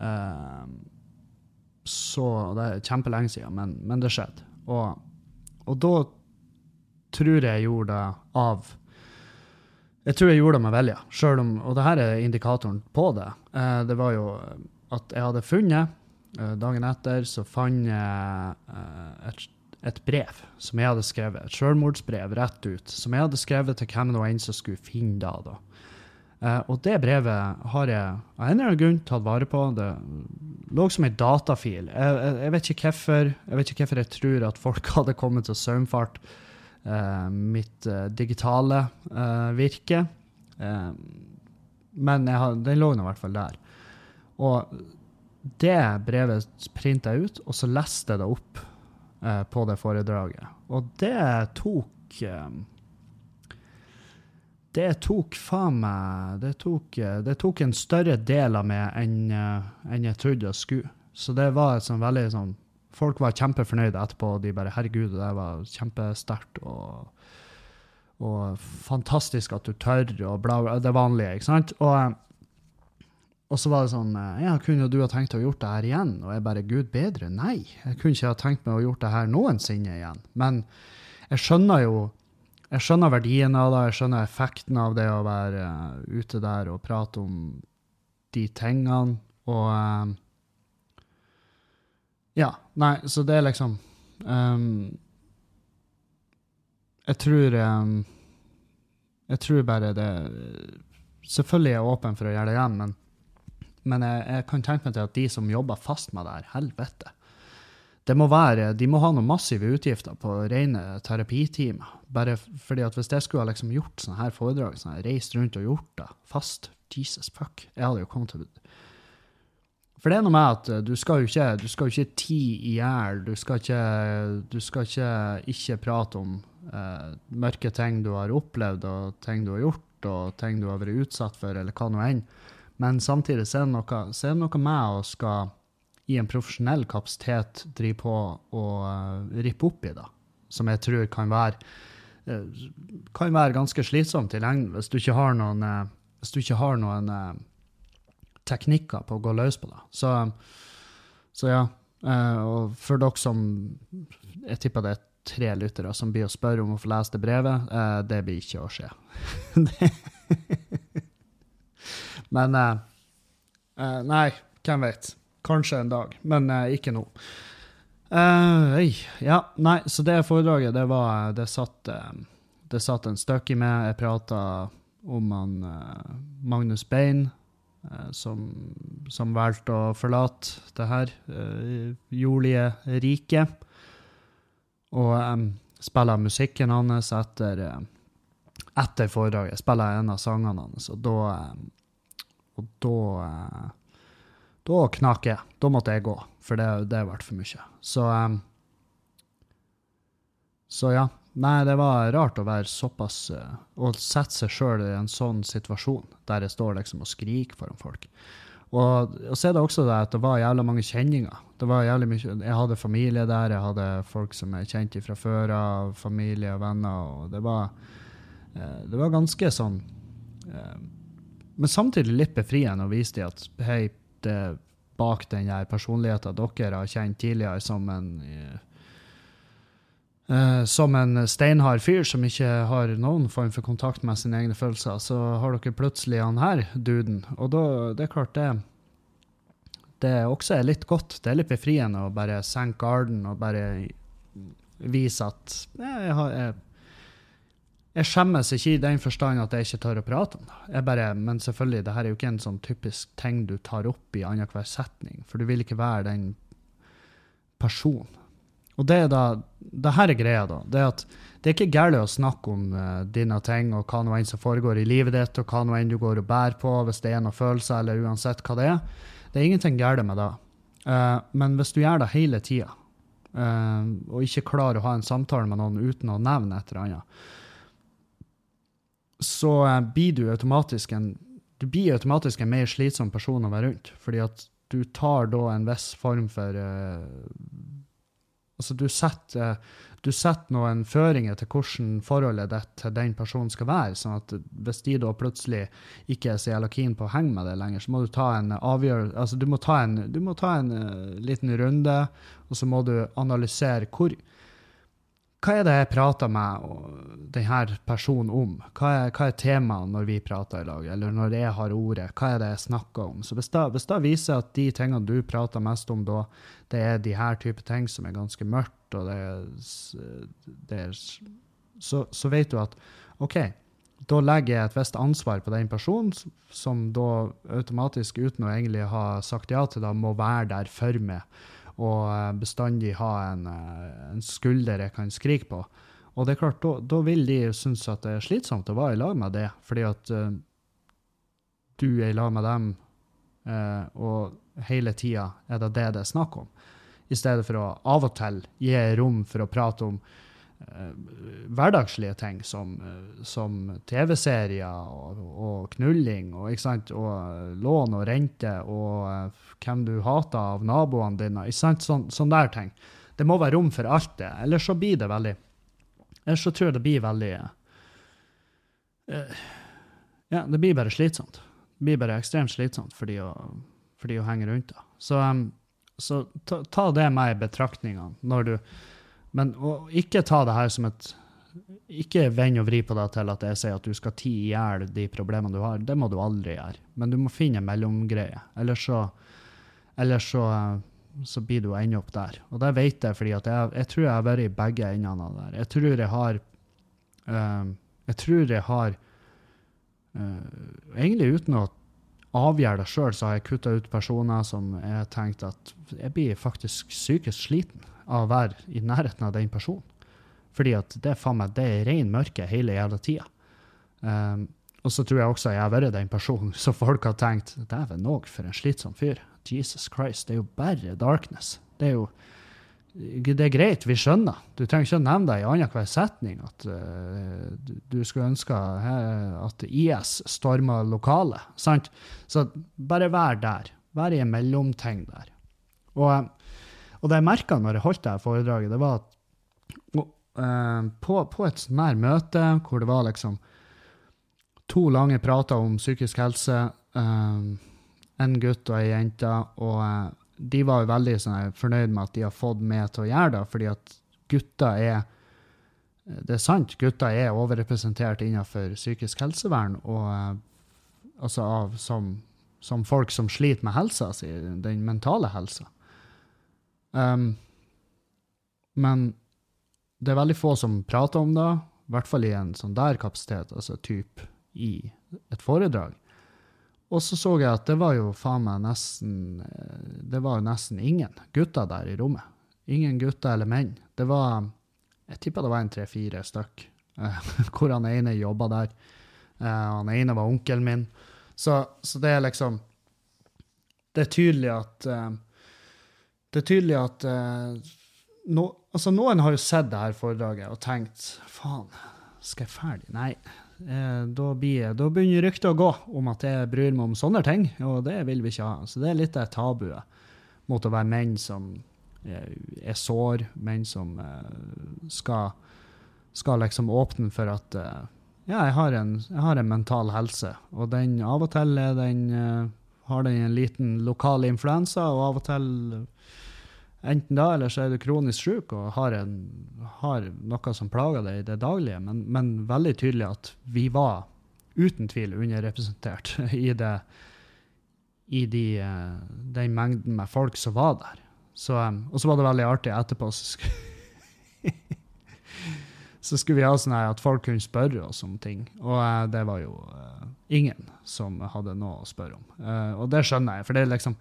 uh, Så Det er kjempelenge siden, men, men det skjedde. Og, og, da tror jeg gjorde det av Jeg tror jeg gjorde det med vilje, Og det her er indikatoren på det. Uh, det var jo at jeg hadde funnet Dagen etter så fant jeg et et brev som jeg hadde skrevet, et selvmordsbrev rett ut, som jeg hadde skrevet til hvem det var en som skulle finne da. da. Uh, og det brevet har jeg av en eller annen grunn tatt vare på. Det lå som en datafil. Jeg, jeg, jeg, vet ikke hvorfor jeg vet ikke hvorfor jeg tror at folk <laughs> hadde kommet til saumfart uh, mitt uh, digitale virke. men jeg, den lå nå i hvert fall der. Og det brevet printa jeg ut, og så leste jeg det opp eh, på det foredraget. Og det tok eh, Det tok faen meg det tok, eh, det tok, en større del av meg enn, enn jeg trodde jeg skulle. Så det var et sånn veldig sånn Folk var kjempefornøyde etterpå. De bare 'Herregud, det var kjempesterkt', og, og 'fantastisk at du tør', og bla, bla. Det vanlige, ikke sant? Og og så var det sånn eh, Ja, kunne du ha tenkt å gjort det her igjen? Og jeg bare Gud bedre? Nei. Jeg kunne ikke ha tenkt meg å gjort det her noensinne igjen. Men jeg skjønner jo jeg skjønner verdien av det, jeg skjønner effekten av det å være uh, ute der og prate om de tingene. Og uh, Ja. Nei, så det er liksom um, Jeg tror um, Jeg tror bare det Selvfølgelig er jeg åpen for å gjøre det igjen, men men jeg, jeg, kan tenke meg til at de som jobber fast med det her, helvete. Det må være, De må ha noen massive utgifter på rene terapitimer. Bare fordi at Hvis jeg skulle ha liksom gjort sånne her foredrag, sånn her, reist rundt og gjort det fast Jesus fuck, jeg hadde jo kommet til For det er noe med at du skal jo ikke, du skal jo ikke ti i hjel. Du skal ikke, du skal ikke, ikke prate om uh, mørke ting du har opplevd, og ting du har gjort, og ting du har vært utsatt for, eller hva nå enn. Men samtidig så er det noe, så er det noe med å skal i en profesjonell kapasitet drive på å uh, rippe opp i, da. Som jeg tror kan være, uh, kan være ganske slitsomt i lengden hvis du ikke har noen, uh, hvis du ikke har noen teknikker på å gå løs på det. Så, så ja. og for dere som Jeg tipper det er tre lyttere som blir å spørre om å få lese det brevet. det blir ikke å skje. <laughs> Men Nei, hvem vet. Kanskje en dag, men uh, ikke nå. Uh, ja, nei, så det foredraget, det var Det satt, uh, det satt en støkk i meg. Jeg prata om han Magnus Bein, som, som valgte å forlate det her jordlige riket. Og um, spiller musikken hans etter, etter foredraget. Spiller en av sangene hans, og da, og da da knak jeg. Da måtte jeg gå, for det, det ble for mye. Så um, Så ja. Nei, det var rart å være såpass uh, Å sette seg sjøl i en sånn situasjon, der jeg står liksom og skriker foran folk. Og, og så er det også det at det var jævla mange kjenninger. Det var jævlig mye, Jeg hadde familie der, jeg hadde folk som jeg kjente fra før av, familie og venner, og det var, det var ganske sånn Men samtidig litt befriende å vise dem at hei, det bak den personligheten dere har kjent tidligere som en uh, som en steinhard fyr som ikke har noen form for kontakt med sine egne følelser, så har dere plutselig han her duden. Og da, det er klart det Det også er litt godt. Det er litt befriende å bare senke garden og bare vise at jeg, har, jeg jeg skjemmes ikke i den forstand at jeg ikke tør å prate om det. Jeg Bare, men selvfølgelig, det her er jo ikke en sånn typisk ting du tar opp i annenhver setning, for du vil ikke være den personen. Og det er da, det her er greia, da. Det er at det er ikke galt å snakke om uh, dine ting og hva nå enn som foregår i livet ditt, og hva nå enn du går og bærer på, hvis det er noen følelser, eller uansett hva det er. Det er ingenting galt med det. Uh, men hvis du gjør det hele tida, uh, og ikke klarer å ha en samtale med noen uten å nevne et eller annet, så eh, blir du automatisk en du blir automatisk en mer slitsom person å være rundt. Fordi at du tar da en viss form for uh, Altså, du setter, uh, du setter noen føringer til hvordan forholdet ditt til den personen skal være. sånn at hvis de da plutselig ikke er så jævla keen på å henge med deg lenger, så må du ta en avgjørelse Altså, du må ta en, må ta en uh, liten runde, og så må du analysere hvor hva er det jeg prater med denne personen om? Hva er, hva er temaet når vi prater i lag, eller når jeg har ordet? Hva er det jeg snakker om? Så hvis det, hvis det viser at de tingene du prater mest om da, det er de her type ting som er ganske mørkt, og det det er så, så, vet du at OK, da legger jeg et visst ansvar på den personen, som da automatisk, uten å egentlig ha sagt ja til det, må være der for meg og eh, bestandig ha en, eh, en, skulder jeg kan skrike på. Og det er klart, da, vil de synes at det er slitsomt å være i lag med det, fordi at uh, du er i lag med dem, uh, og hele tida er det det det er snakk om. I stedet for å av og til gi rom for å prate om hverdagslige ting som, uh, som TV-serier og, og, knulling og, og, lån og rente og uh, hvem du hater av naboene dine. Sånn, sånn der ting. Det må være rom for alt det, ellers så blir det veldig Ellers så tror jeg det blir veldig Ja, det blir bare slitsomt. Det blir bare ekstremt slitsomt for de å, for de å henge rundt det. Så, um, så ta, ta, det med i betraktningene når du men ikke ta det her som et Ikke vend og vri på deg til at jeg sier at du skal tie i hjel de problemene du har. Det må du aldri gjøre. Men du må finne en mellomgreie. Ellers så, eller så, så blir du å ende opp der. Og det vet jeg, fordi jeg, jeg, tror jeg har vært i begge endene av det der. Jeg tror jeg har uh, Jeg tror jeg har uh, Egentlig uten å avgjøre det sjøl, så har jeg kutta ut personer som jeg tenkte tenkt at jeg blir faktisk psykisk sliten av å være i nærheten av den personen. Fordi at det, faen meg, det er ren mørke hele jævla tida. Um, og så tror jeg også jeg har vært den personen så folk har tenkt Dæven òg, for en slitsom fyr. Jesus Christ, det er jo bare darkness. Det er jo det er greit, vi skjønner. Du trenger ikke å nevne det i annenhver setning at uh, du, skulle ønske uh, at IS stormer lokalet. Sant? Så bare vær der. Vær i en mellomting der. Og, og det jeg merka når jeg holdt det foredraget, det var at og, eh, på, på, et sånn her møte hvor det var liksom to lange prater om psykisk helse, eh, en gutt og ei jente, og eh, de var jo veldig sånn, fornøyd med at de har fått meg til å gjøre det, fordi at gutter er det er sant, gutter er overrepresentert innenfor psykisk helsevern, og eh, altså av, som, som, folk som sliter med helsa si, den mentale helsa. Um, men det er veldig få som prater om det, i hvert fall i en sånn der kapasitet, altså type i et foredrag. Og så så jeg at det var jo faen meg nesten Det var jo nesten ingen gutter der i rommet. Ingen gutter eller menn. Det var Jeg tippa det var en tre-fire stykk, <laughs> hvor han ene jobba der. Han ene var onkelen min. Så, så, det er liksom Det er tydelig at Det er tydelig at no, altså Noen har jo sett det her foredraget og tenkt faen, skal jeg ferdig? Nei. Eh, da, blir, da, begynner ryktet å gå om at jeg bryr meg om sånne ting, og det vil vi ikke ha. Så det er litt av tabuet mot å være menn som er sår, menn som eh, skal, skal liksom åpne for at eh, ja, jeg har, en, jeg har, en, mental helse, og den av og til den, har den en liten lokal influensa, og av og til Enten da, eller så er du kronisk syk og har, en, har, noe som plager deg i det daglige. Men, men, veldig tydelig at vi var uten tvil underrepresentert <laughs> i, det, i de, eh, den mengden med folk som var der. Så, eh, og så var det veldig artig etterpå. Så skulle, <laughs> så skulle vi ha sånn at folk kunne spørre oss om ting. Og uh, det var jo ingen som hadde noe å spørre om. Og det skjønner jeg, for det er liksom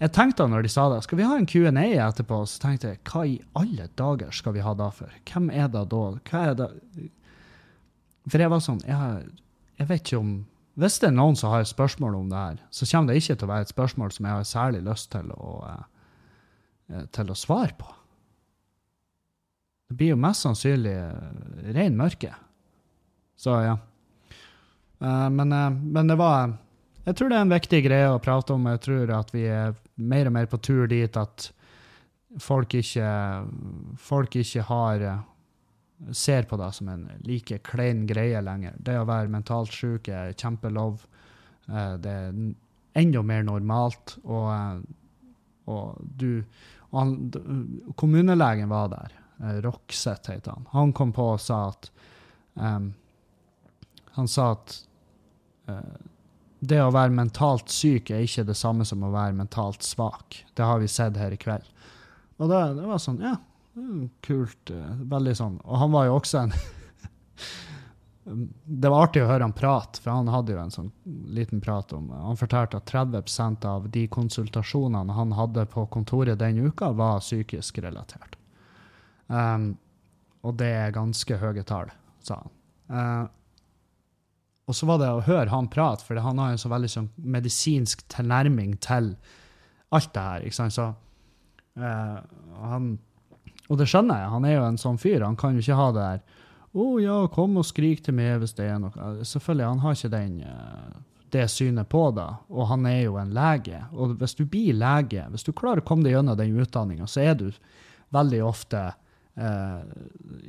jeg tenkte da når de sa det, skal vi ha en Q&A etterpå? Så tenkte jeg, hva i alle dager skal vi ha da for? Hvem er det da? Hva er det? For jeg var sånn, jeg, jeg vet ikke om Hvis det er noen som har spørsmål om det her, så kommer det ikke til å være et spørsmål som jeg har særlig lyst til å, eh, til å svare på. Det blir jo mest sannsynlig eh, ren mørke. Så ja. Eh, men, men det var jeg tror det er en viktig greie å prate om. Jeg tror at vi er mer og mer på tur dit at folk ikke, folk ikke har ser på deg som en like klein greie lenger. Det å være mentalt syk er kjempelov. Eh, det er enda mer normalt. Og, eh, og du Kommunelegen var der. Rokseth het han. Han kom på og sa at um, Han sa at uh, det å være mentalt syk er ikke det samme som å være mentalt svak. Det har vi sett her i kveld. Og det, det var sånn, ja, kult. Eh, veldig sånn. Og han var jo også en <laughs> Det var artig å høre han prate, for han hadde jo en sånn liten prat om Han fortalte at 30% av de konsultasjonene han hadde på kontoret den uka, var psykisk relatert. Um, og det er ganske høye tall, sa han. Uh, og så var det å høre han prate, for han har en så veldig sånn medisinsk tilnærming til alt det her. ikke sant? Så, uh, han, og det skjønner jeg, han er jo en sånn fyr. Han kan jo ikke ha det der 'Å oh, ja, kom og skrik til meg hvis det er noe' Selvfølgelig, han har ikke den, uh, det synet på da, og han er jo en lege. Og hvis du blir lege, hvis du klarer å komme deg gjennom den utdanninga, så er du veldig ofte Uh,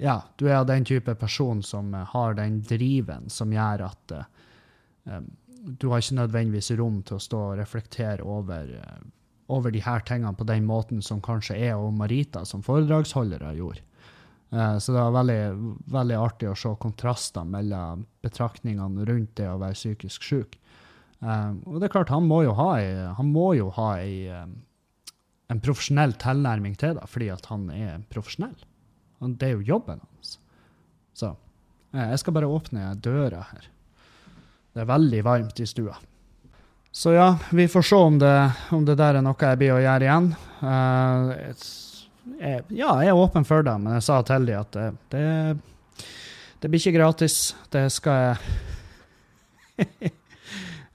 ja, du er den type person som uh, har den driven som gjør at uh, du har ikke nødvendigvis rom til å stå og reflektere over, over de her tingene på den måten som kanskje er og Marita som foredragsholdere gjorde. så det var veldig, veldig artig å se kontraster mellom betraktningene rundt det å være psykisk syk. og det er klart, han må jo ha ei, han må jo ha ei, en profesjonell tilnærming til det, fordi at han er profesjonell. Det er jo jobben hans. Så eh, jeg skal bare åpne døra her. Det er veldig varmt i stua. Så ja, vi får se om det, om det der er noe jeg blir å gjøre igjen. Uh, jeg, ja, jeg er åpen for det, men jeg sa til dem at det, det, det, blir ikke gratis. Det skal jeg <laughs>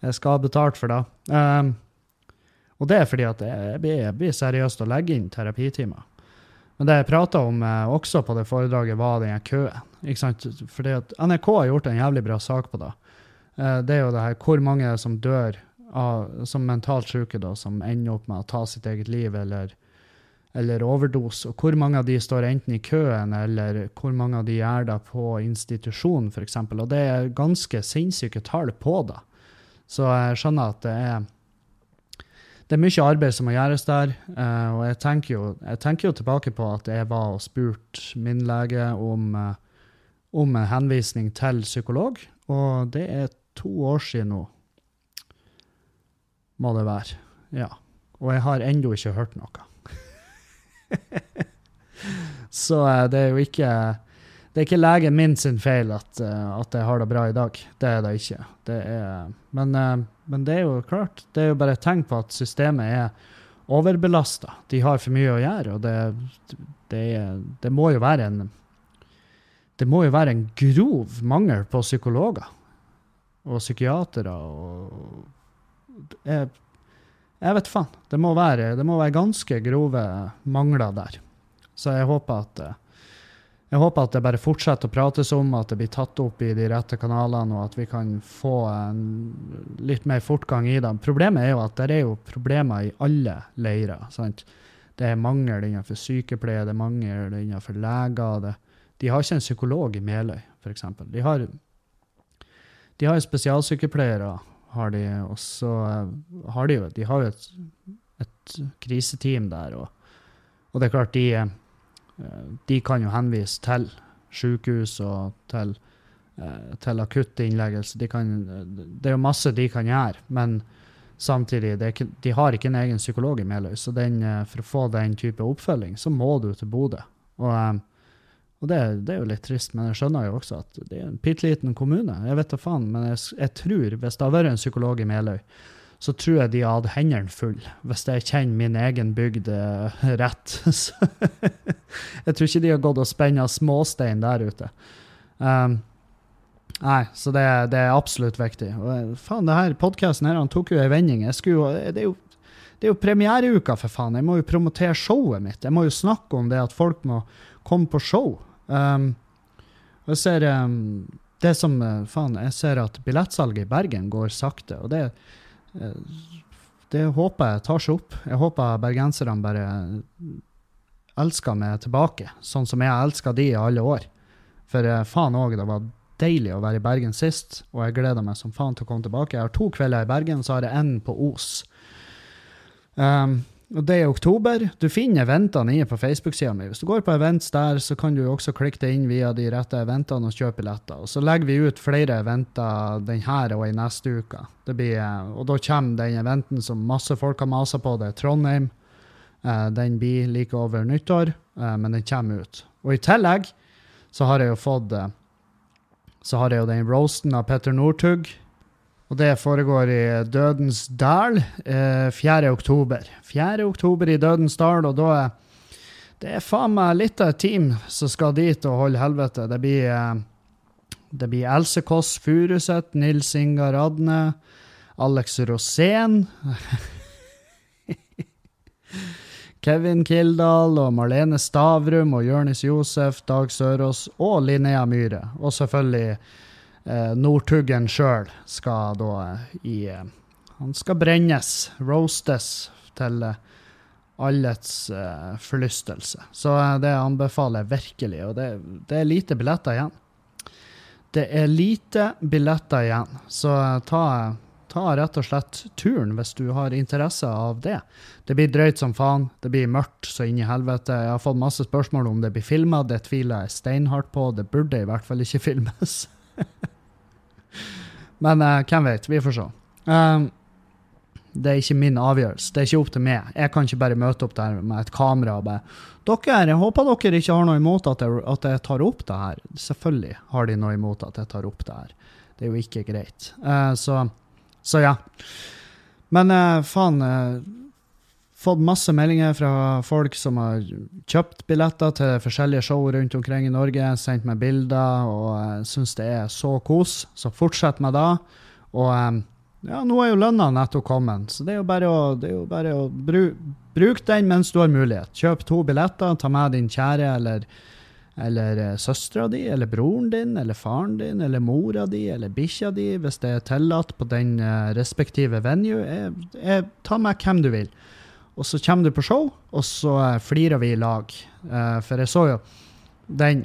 Jeg skal ha betalt for det. Um, og det er fordi at jeg blir, jeg blir seriøst å legge inn terapitimer. Men det jeg prata om eh, også på det foredraget, var den køen. Ikke sant? Fordi at NRK har gjort en jævlig bra sak på det. Eh, det er jo det her hvor mange som dør av, som mentalt syke da, som ender opp med å ta sitt eget liv eller, eller overdose. Og hvor mange av de står enten i køen, eller hvor mange av de er da på institusjon, f.eks. Og det er ganske sinnssyke tall på det. Så jeg skjønner at det er det er mye arbeid som må gjøres der. Uh, og jeg tenker, jo, jeg tenker, jo, tilbake på at jeg var og spurte min lege om, uh, om en henvisning til psykolog, og det er to år siden nå. Må det være. Ja. Og jeg har ennå ikke hørt noe. <laughs> Så uh, det er jo ikke det er ikke legen min sin feil at, at, jeg har det bra i dag. Det er det ikke. Det er, men men det er jo klart, det er jo bare et tegn på at systemet er overbelasta. De har for mye å gjøre, og det, det, det, må jo være en Det må jo være en grov mangel på psykologer og psykiatere og jeg, jeg vet faen. Det må, være, det må være ganske grove mangler der. Så jeg håper at jeg håper at det bare fortsetter å prates om, at det blir tatt opp i de rette kanalene, og at vi kan få litt mer fortgang i det. Problemet er jo at det er jo problemer i alle leirer. sant? Det er mangel innenfor sykepleie, det er mangel innenfor leger. Det. De har ikke en psykolog i Meløy, f.eks. De har, de har spesialsykepleiere, har de, og så har de jo de har jo et, et kriseteam der. Og, og det er klart, de Eh, de kan jo henvise til sykehus og til, eh, til akutt innleggelse. De det er jo masse de kan gjøre, men samtidig, ikke, de har ikke en egen psykolog i Meløy. Så den, eh, for å få den type oppfølging, så må du til Bodø. Og, og det, det, er jo litt trist, men jeg skjønner jo også at det er en bitte liten kommune. Jeg vet da faen, men jeg, jeg tror, hvis det hadde vært en psykolog i Meløy, så tror jeg de hadde hendene fulle, hvis jeg kjenner min egen bygd eh, <laughs> rett. <laughs> jeg tror ikke de har gått og spenna småstein der ute. Um, nei, så det, det, er absolutt viktig. Og eh, faen, det her podkasten her, han tok jo ei vending. Skulle, det, er jo, det er jo premiereuka, for faen. Jeg må jo promotere showet mitt. Jeg må jo snakke om det at folk må komme på show. Um, jeg ser um, det som eh, Faen, jeg ser at billettsalget i Bergen går sakte. og det er Eh, det håper jeg tar seg opp. Jeg håper bergenserne bare elsker meg tilbake, sånn som jeg elska de i alle år. For eh, faen òg, det var deilig å være i Bergen sist, og jeg gleder meg som faen til å komme tilbake. Jeg har to kvelder i Bergen, så har jeg én på Os. Um, og det er oktober. Du finner eventene inne på Facebook-sida mi. Hvis du går på events der, så kan du også klikke deg inn via de rette eventene og kjøpe billetter. Og så legger vi ut flere eventer denne og i neste uke. Blir, og da kommer den eventen som masse folk har masa på, det er Trondheim. Eh, den blir like over nyttår, eh, men den kommer ut. Og i tillegg så har jeg jo fått eh, Så har jeg jo den roasten av Petter Northug og det foregår i Dødens dal eh, 4. oktober. 4. oktober i Dødens dal, og da er det er faen meg litt av et team som skal dit og holde helvete. Det blir, eh, det blir Else Kåss Furuseth, Nils Ingar Adne, Alex Rosén <laughs> Kevin Kildahl og Marlene Stavrum og Jørnis Josef, Dag Sørås og Linnea Myhre. Og selvfølgelig eh, Northuggen sjøl skal da eh, i eh, Han skal brennes, roastes, til eh, allets uh, forlystelse. Så uh, det anbefaler jeg virkelig. Og det, det, er lite billetter igjen. Det er lite billetter igjen, så ta, ta rett og slett turen hvis du har interesse av det. Det blir drøyt som faen. Det blir mørkt så inn i helvete. Jeg har fått masse spørsmål om det blir filma. Det tviler jeg steinhardt på. Det burde i hvert fall ikke filmes. <laughs> Men uh, hvem vet? Vi får se. Um, det er ikke min avgjørelse. Det er ikke opp til meg. Jeg kan ikke bare møte opp der med et kamera og bare Dere, jeg håper dere ikke har noe imot at jeg, at jeg tar opp det her. Selvfølgelig har de noe imot at jeg tar opp det her. Det er jo ikke greit. Uh, så, så, ja. Men uh, faen fått masse meldinger fra folk som har kjøpt billetter til forskjellige show rundt omkring i Norge, sendt meg bilder, og jeg syns det er så kos. Så fortsett med det. Og ja, nå er jo lønna nettopp kommet, så det er jo bare å, jo bare å bru, bruke den mens du har mulighet. Kjøp to billetter, ta med din kjære eller, eller uh, søstera di, eller broren din, eller faren din, eller mora di, eller bikkja di, hvis det er tillatt på den respektive venue. Jeg, jeg, ta med hvem du vil. Og så kommer du på show, og så uh, flirer vi i lag. for jeg så jo den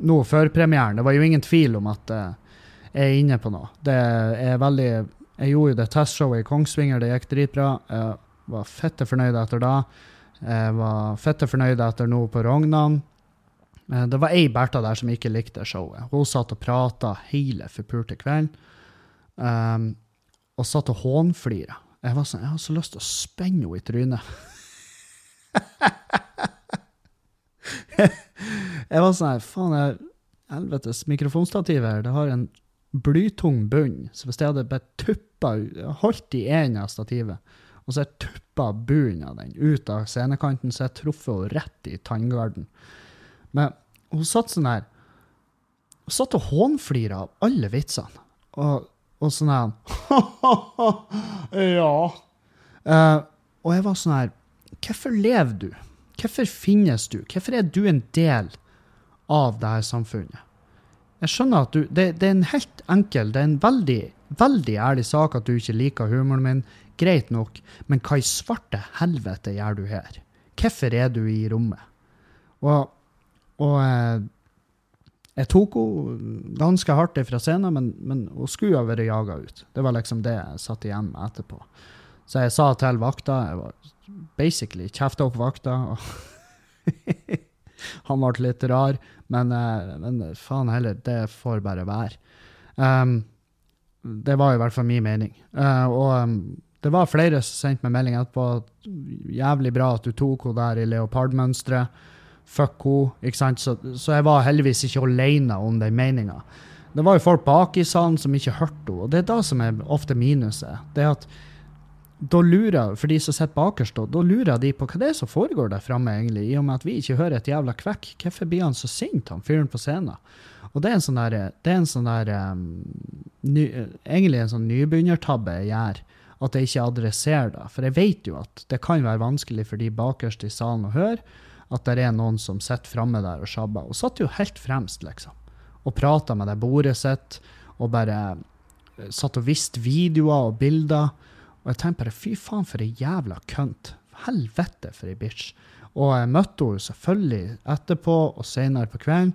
nå førpremieren. Det var jo ingen tvil om at jeg er inne på noe. Det er veldig Jeg gjorde jo det testshowet i Kongsvinger, det gikk dritbra. Jeg var fette fornøyd etter da. Jeg var fette fornøyd etter nå på Rognan. Eh, det var ei Bertha der som ikke likte showet. Hun satt og prata hele forpulte kvelden. Um, og satt og hånflira. Jeg var sånn, jeg har så lyst til å spenne henne i trynet. <laughs> jeg var sånn Faen, jeg, helvetes mikrofonstativ her. Det har en blytung bunn. Så hvis jeg hadde bare tuppa holdt i en av stativet, og så jeg tuppa bunnen av den ut av scenekanten, så jeg truffet henne rett i tanngarden. Men hun satt sånn her Hun satt og hånflira av alle vitsene. Og, og sånn her <laughs> Ja. Uh, og jeg var sånn her Hvorfor lever du? Hvorfor finnes du? Hvorfor er du en del av dette samfunnet? Jeg skjønner at du det, det, er en helt enkel, det er en veldig, veldig ærlig sak at du ikke liker humoren min. Greit nok, men hva i svarte helvete gjør du her? Hvorfor er du i rommet? Og, og eh, jeg tok henne ganske hardt fra scenen, men, men hun skulle ha vært jaga ut. Det var liksom det jeg satt igjen med etterpå. Så jeg sa til vakta Jeg var basically kjefta opp vakta. og <laughs> Han ble litt rar, men, eh, men, faen heller, det får bare være. Um, det var i hvert fall min mening. Uh, og um, det var flere som sendte meg melding etterpå jævlig bra at du tok henne der i leopardmønsteret. Fuck henne. Så, så, jeg var heldigvis ikke alene om den meninga. Det var jo folk bak i salen som ikke hørte henne, og det er da som er ofte minuset. Det er at da lurer, for de som sitter bakerst, da lurer de på hva det er som foregår der framme, egentlig, i og med at vi ikke hører et jævla kvekk. Hvorfor blir han så sint, han fyren på scenen? Og det er en sånn der, det er en sånn der um, ny, Egentlig en sånn nybegynnertabbe jeg gjør, at jeg ikke adresserer det. For jeg vet jo at det kan være vanskelig for de bakerst i salen å høre at det er noen som sitter framme der og sjabber. Og satt jo helt fremst, liksom. Og prata med det bordet sitt, og bare eh, satt og viste videoer og bilder. Og jeg tenkte bare fy faen, for ei jævla kønt. Helvete, for ei bitch. Og jeg møtte henne selvfølgelig etterpå og senere på kvelden.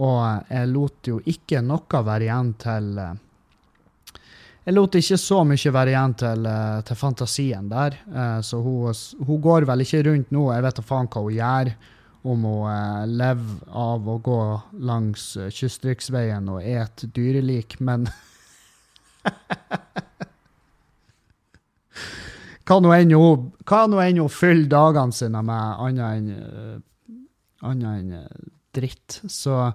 Og jeg lot jo ikke noe være igjen til eh, Jeg lot ikke så mye være igjen til, eh, til fantasien der. Eh, så hun, hun, går vel ikke rundt nå. Jeg vet da faen hva hun gjør. Om hun lever av å gå langs kystriksveien og et dyrelik, men <laughs> hva nå enn hun fyller dagene sine med annet enn annet en, uh, dritt, så,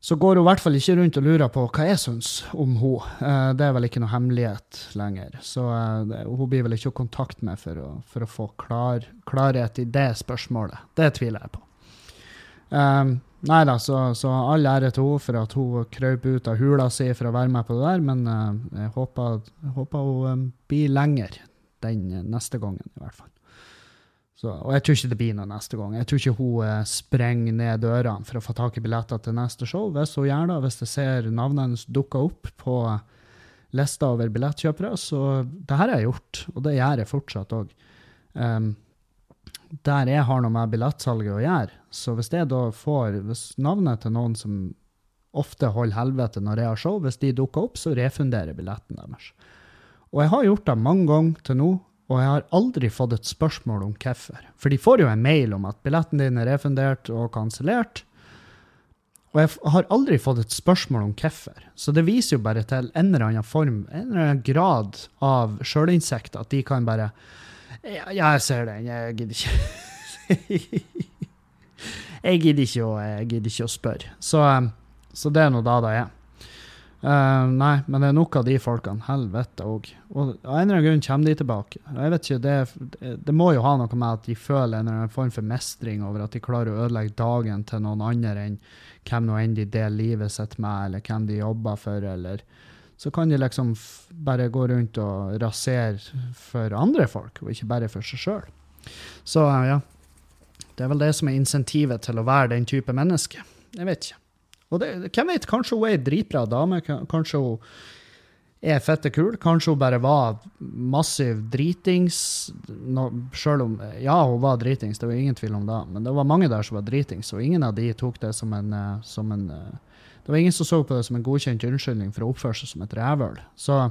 så går hun i hvert fall ikke rundt og lurer på hva jeg syns om henne. Uh, det er vel ikke noe hemmelighet lenger. Så hun blir vel ikke å kontakte meg for å, for å få klar, klarhet i det spørsmålet. Det tviler jeg på. Um, nei da, så, så all ære til henne for at hun krøp ut av hula si for å være med på det der, men jeg, håper, håper hun blir lenger den neste gangen, i hvert fall. Så, og jeg tror ikke det blir noe neste gang. Jeg tror ikke hun eh, sprenger ned dørene for å få tak i billetter til neste show. Hvis hun gjør det, hvis jeg ser navnet hennes dukke opp på lista over billettkjøpere, så det her har jeg gjort, og det gjør jeg fortsatt òg. Um, ehm, der jeg har noe med billettsalget å gjøre. Så hvis jeg da får hvis navnet til noen som ofte holder helvete når jeg har show, hvis de dukker opp, så refunderer billetten deres. Og jeg har gjort det mange ganger til nå, og jeg har aldri fått et spørsmål om hvorfor. For de får jo en mail om at billetten din er refundert og kansellert. Og jeg har aldri fått et spørsmål om hvorfor. Så det viser jo bare til en eller annen form, en eller annen grad av sjølinnsikt, at de kan bare Ja, jeg ser den, jeg gidder ikke <laughs> Jeg gidder ikke å, jeg gidder ikke å spørre. Så, så det er nå da det er. Uh, nei, men det er nok av de folkene. Helvete òg. Og av en eller annen grunn kommer de tilbake. Jeg vet ikke, det, det, må jo ha noe med at de føler en eller annen form for mestring over at de klarer å ødelegge dagen til noen andre enn hvem nå enn de deler livet sitt med, eller hvem de jobber for, eller Så kan de liksom bare gå rundt og rasere for andre folk, og ikke bare for seg sjøl. Så uh, ja. Det er vel det som er insentivet til å være den type menneske. Jeg vet ikke. Og det, hvem vet, kanskje hun er ei dritbra dame. Kanskje hun er fette kul. Kanskje hun bare var massiv dritings. No, selv om Ja, hun var dritings, det var ingen tvil om det. Men det var mange der som var dritings, og ingen av de tok det som en, eh, som en eh, Det var ingen som så på det som en godkjent unnskyldning for å oppføre seg som et rævhøl. Så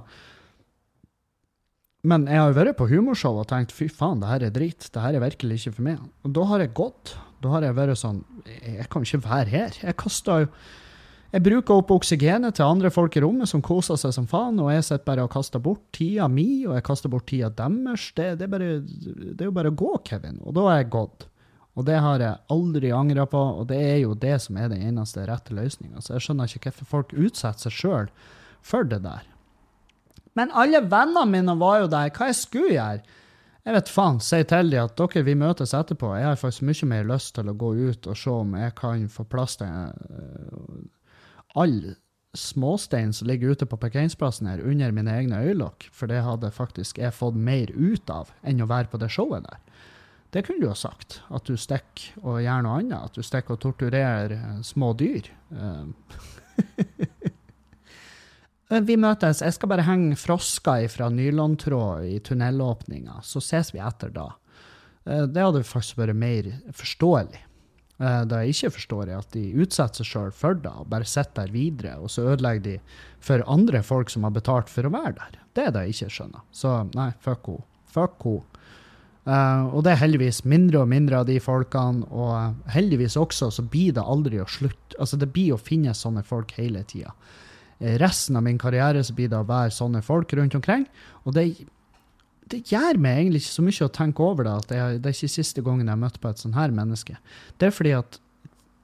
men jeg har jo vært på humorshow og tenkt fy faen, det her er drit. Det her er virkelig ikke for meg. Og da har jeg gått. Da har jeg vært sånn Jeg kan ikke være her. Jeg kaster jo Jeg bruker opp oksygenet til andre folk i rommet som koser seg som faen, og jeg sitter bare og kaster bort tida mi, og jeg kaster bort tida deres. Det, det, er bare, det er jo bare å gå, Kevin. Og da er jeg gått. Og det har jeg aldri angra på, og det er jo det som er den eneste rette løsninga. Så jeg skjønner ikke hvorfor folk utsetter seg sjøl for det der. Men alle vennene mine var jo der. Hva jeg skulle gjøre? Jeg vet faen. Si til dem at dere, vi møtes etterpå. Jeg har faktisk mye mer lyst til å gå ut og se om jeg kan få plass til uh, all småstein som ligger ute på parkeringsplassen her, under mine egne øyelokk. For det hadde faktisk jeg fått mer ut av enn å være på det showet der. Det kunne du ha sagt. At du stikker og gjør noe annet. At du stikker og torturerer uh, små dyr. Uh, Eh, <laughs> vi møtes. Jeg skal bare henge frosker fra nylontråd i tunnelåpninga, så ses vi etter da. Eh, det hadde faktisk vært mer forståelig. Da jeg ikke forstår, er at de utsetter seg sjøl for det og bare sitter der videre, og så ødelegger de for andre folk som har betalt for å være der. Det er det jeg ikke skjønner. Så nei, fuck henne. Fuck henne. Uh, og det er heldigvis mindre og mindre av de folkene, og heldigvis også så blir det aldri å slutte. Altså, det blir å finne sånne folk hele tida. Eh, resten av min karriere så blir det å være sånne folk rundt omkring. Og det, det gjør meg egentlig ikke så mye å tenke over det, at det det er ikke siste gangen jeg har møtt på et sånn her menneske. Det er fordi at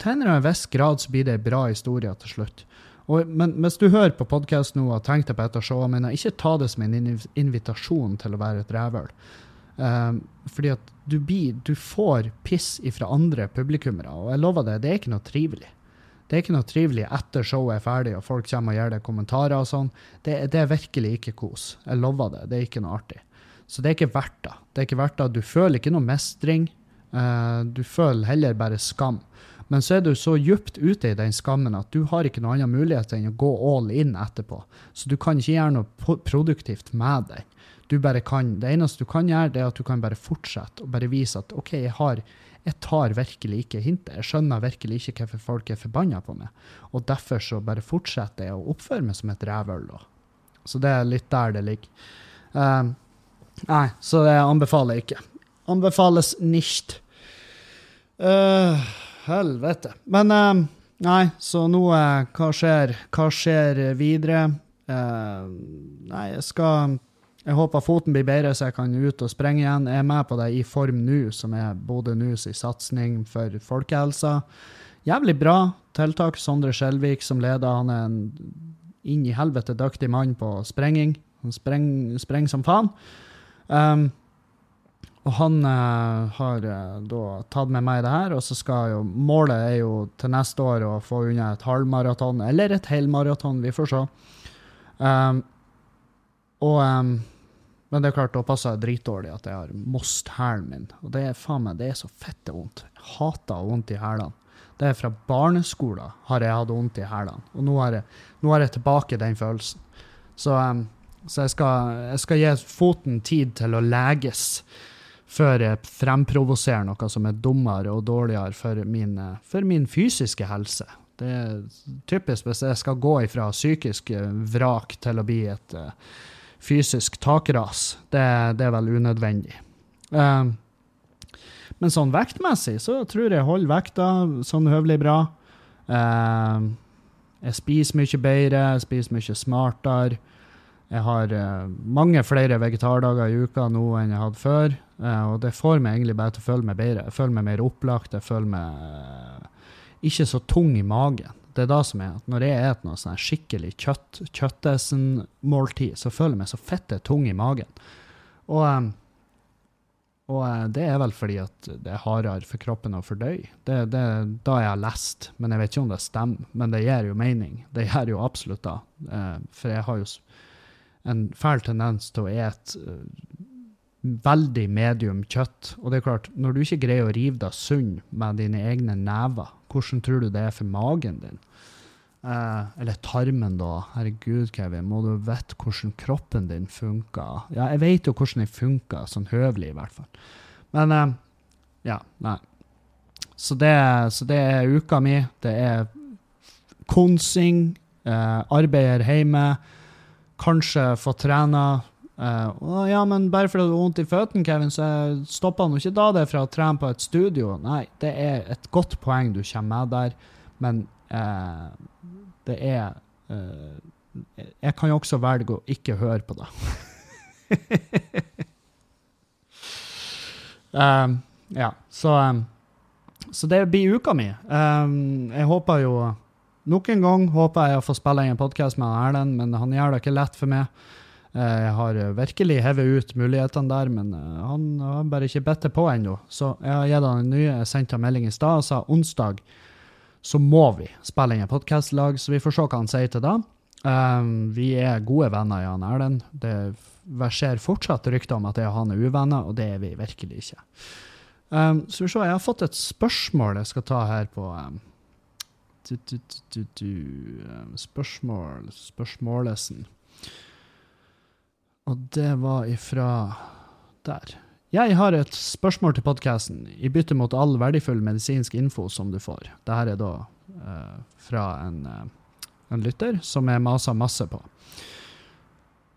til en viss grad så blir det en bra historie til slutt. Og, men hvis du hører på podkast nå og tenker på et av showene mine, ikke ta det som en invitasjon til å være et rævhøl. Um, fordi at du, blir, du får piss ifra andre publikummere, og jeg lover deg, det er ikke noe trivelig. Det er ikke noe trivelig etter showet er ferdig og folk kommer og gir deg kommentarer og sånn. Det, det, er virkelig ikke kos. Jeg lover det. Det er ikke noe artig. Så det er ikke verdt det. Det er ikke verdt det. Du føler ikke noe mestring. Uh, du føler heller bare skam. Men så er du så djupt ute i den skammen at du har ikke noen annen mulighet enn å gå all in etterpå. Så du kan ikke gjøre noe produktivt med den. Du bare kan, det eneste du kan gjøre, det er at du kan bare fortsette og bare vise at OK, jeg har jeg tar virkelig ikke hintet. Jeg skjønner virkelig ikke hvorfor folk er forbanna på meg. Og derfor så bare fortsetter jeg å oppføre meg som et rævøl, da. Så det er litt der det ligger. Uh, nei, så det anbefaler jeg ikke. Anbefales nicht. Uh, helvete. Men uh, nei, så nå Hva skjer? Hva skjer videre? nei, jeg skal jeg håper foten blir bedre, så jeg kan ut og sprenge igjen. Jeg er med på det i Form nå, som er Bodø Nus i satsing for folkehelsa. Jævlig bra tiltak. Sondre Skjelvik som leder. Han er en inn i helvete dyktig mann på sprenging. Han sprenger spreng som faen. Um, og han uh, har uh, da tatt med meg det her, og så skal jo Målet er jo til neste år å få unna et halvmaraton, eller et helmaraton, vi får se. Um, og um, men det er klart, da passer jeg dritdårlig at jeg har most hælen min. Og det er faen meg, det er så fette vondt. Jeg hater å vondt i hælene. Det er fra barneskolen har jeg hatt vondt i hælene. Og nå har, jeg, nå har jeg tilbake den følelsen. Så, um, så jeg, skal, jeg, skal, gi foten tid til å leges før jeg fremprovoserer noe som er dummere og dårligere for min, for min fysiske helse. Det er typisk hvis jeg skal gå ifra psykisk vrak til å bli et uh, fysisk takras. Det, det er vel unødvendig. Uh, men sånn vektmessig så tror jeg holder vekta sånn høvelig bra. Uh, jeg spiser mye bedre, jeg spiser mye smartere. Jeg har uh, mange flere vegetardager i uka nå enn jeg hadde før. Uh, og det får meg egentlig bare til å føle meg bedre. Jeg føler meg mer opplagt. Jeg føler meg uh, ikke så tung i magen. Det er da som er at når jeg spiser noe sånn skikkelig kjøtt, kjøttesen-måltid, så føler jeg meg så fette tung i magen. Og, ehm, og, eh, det er vel fordi at det er hardere for kroppen å fordøye. Det, det, da jeg har lest, men jeg vet ikke om det stemmer. Men det gir jo mening. Det gjør jo absolutt da. Eh, for jeg har jo en fæl tendens til å ete eh, veldig medium kjøtt. Og det er klart, når du ikke greier å rive deg sunn med dine egne never, hvordan tror du det er for magen din? Eh, eller tarmen, da. Herregud, Kevin, må du vite hvordan kroppen din funker? Ja, jeg vet jo hvordan den funker, sånn høvelig i hvert fall. Men eh, ja, nei. Så det, så det er uka mi. Det er konsing, eh, arbeider hjemme, kanskje få trena Uh, ja, men bare fordi du har vondt i føttene, Kevin, så stopper han ikke da det fra å trene på et studio. Nei, det er et godt poeng du kommer med der, men uh, det er uh, Jeg kan jo også velge å ikke høre på det. um, <laughs> ja, så um, Så det blir uka mi. Um, jeg håper jo Nok en gang håper jeg å få spille inn en podkast med Erlend, men han gjør det ikke lett for meg. Eh, jeg har virkelig hevet ut mulighetene der, men eh, han har bare ikke bedt det på ennå. Så jeg har gitt han en ny, jeg sendte han melding i stad og sa onsdag så må vi spille inn en podkast-lag, så vi får se hva han sier til da. Um, vi er gode venner, Jan Erlend. Det verserer fortsatt rykter om at jeg og han er uvenner, og det er vi virkelig ikke. Um, så vi ser, jeg har fått et spørsmål jeg skal ta her på um, du, du, du, Spørsmål Spørsmålesen. Og det var ifra der. Jeg har et spørsmål til podkasten, i bytte mot all verdifull medisinsk info som du får. Dette er da uh, fra en, uh, en, lytter som jeg maser masse på.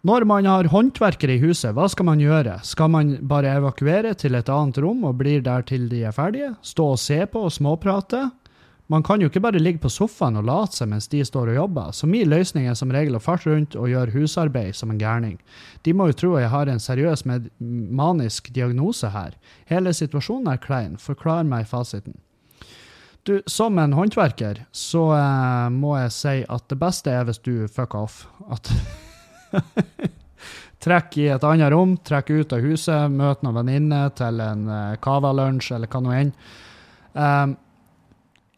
Når man har håndverkere i huset, hva skal man gjøre? Skal man bare evakuere til et annet rom og blir der til de er ferdige? Stå og se på og småprate? Man kan jo ikke bare ligge på sofaen og late seg mens de står og jobber, så min løsning er som regel å farte rundt og gjøre husarbeid som en gærning. De må jo tro jeg har en seriøs manisk diagnose her. Hele situasjonen er klein, forklar meg fasiten. Du, som en håndverker så eh, må jeg si at det beste er hvis du fucker off. At <laughs> Trekk i et annet rom, trekk ut av huset, møt noen venninner til en uh, cava-lunsj eller hva nå enn. Um,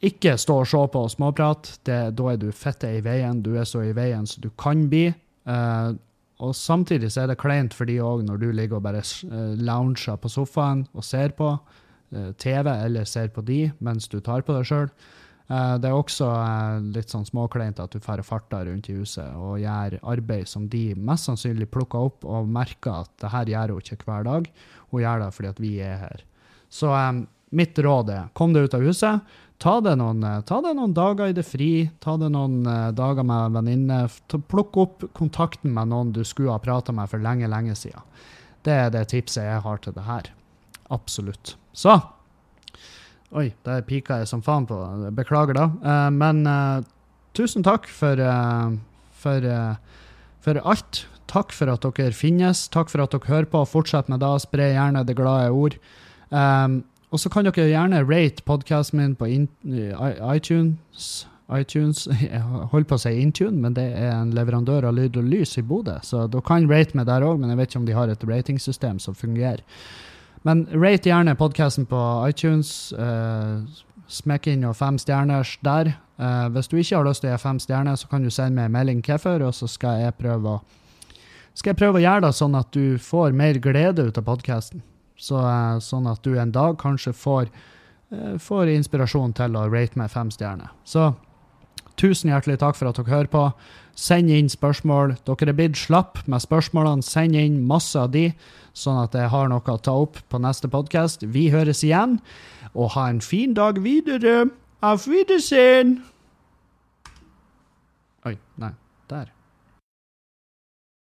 ikke stå og se på og småprat. da er du fitte i veien. Du er så i veien som du kan bli. Uh, og samtidig så er det kleint for de òg, når du ligger og bare uh, lounger på sofaen og ser på uh, TV, eller ser på de mens du tar på deg sjøl. det er også litt sånn småkleint at du og farter rundt i huset og gjør arbeid som de mest sannsynlig plukker opp og merker at det her gjør hun ikke hver dag. Hun gjør det fordi at vi er her. Så um, mitt råd er kom deg ut av huset. Ta det, noen, eh, noen dager i det fri, ta det noen uh, dager med venninne. Plukk opp kontakten med noen du skulle ha prata med for lenge, lenge siden. Det er det tipset jeg har til det her. Absolutt. Så Oi, der pika jeg som faen på. Beklager, da. Uh, men uh, tusen takk for, for, for, alt. Takk for at dere finnes. Takk for at dere hører på. Fortsett med det. Spre gjerne det glade ord. Og så kan dere gjerne rate podkasten min på iTunes. iTunes. <laughs> Jeg holder på å si Intune, men det er en leverandør av lyd og lys i Bodø. Så dere kan rate meg der òg, men jeg vet ikke om de har et ratingsystem som fungerer. Men rate gjerne podkasten på iTunes. Uh, smekk inn og fem stjerners der. Uh, hvis du ikke har lyst til å gi fem stjerner, så kan du sende meg en melding hvorfor, og så skal jeg prøve å skal jeg prøve å gjøre det sånn at du får mer glede ut av podkasten. Så, eh, sånn at du en dag kanskje får, eh, får inspirasjon til å rate meg fem stjerner. Så tusen hjertelig takk for at dere hører på. Send inn spørsmål. Dere er blitt slapp med spørsmålene. Send inn masse av de, sånn at jeg har noe å ta opp på neste podkast. Vi høres igjen, og ha en fin dag videre. Auf Wiedersehen!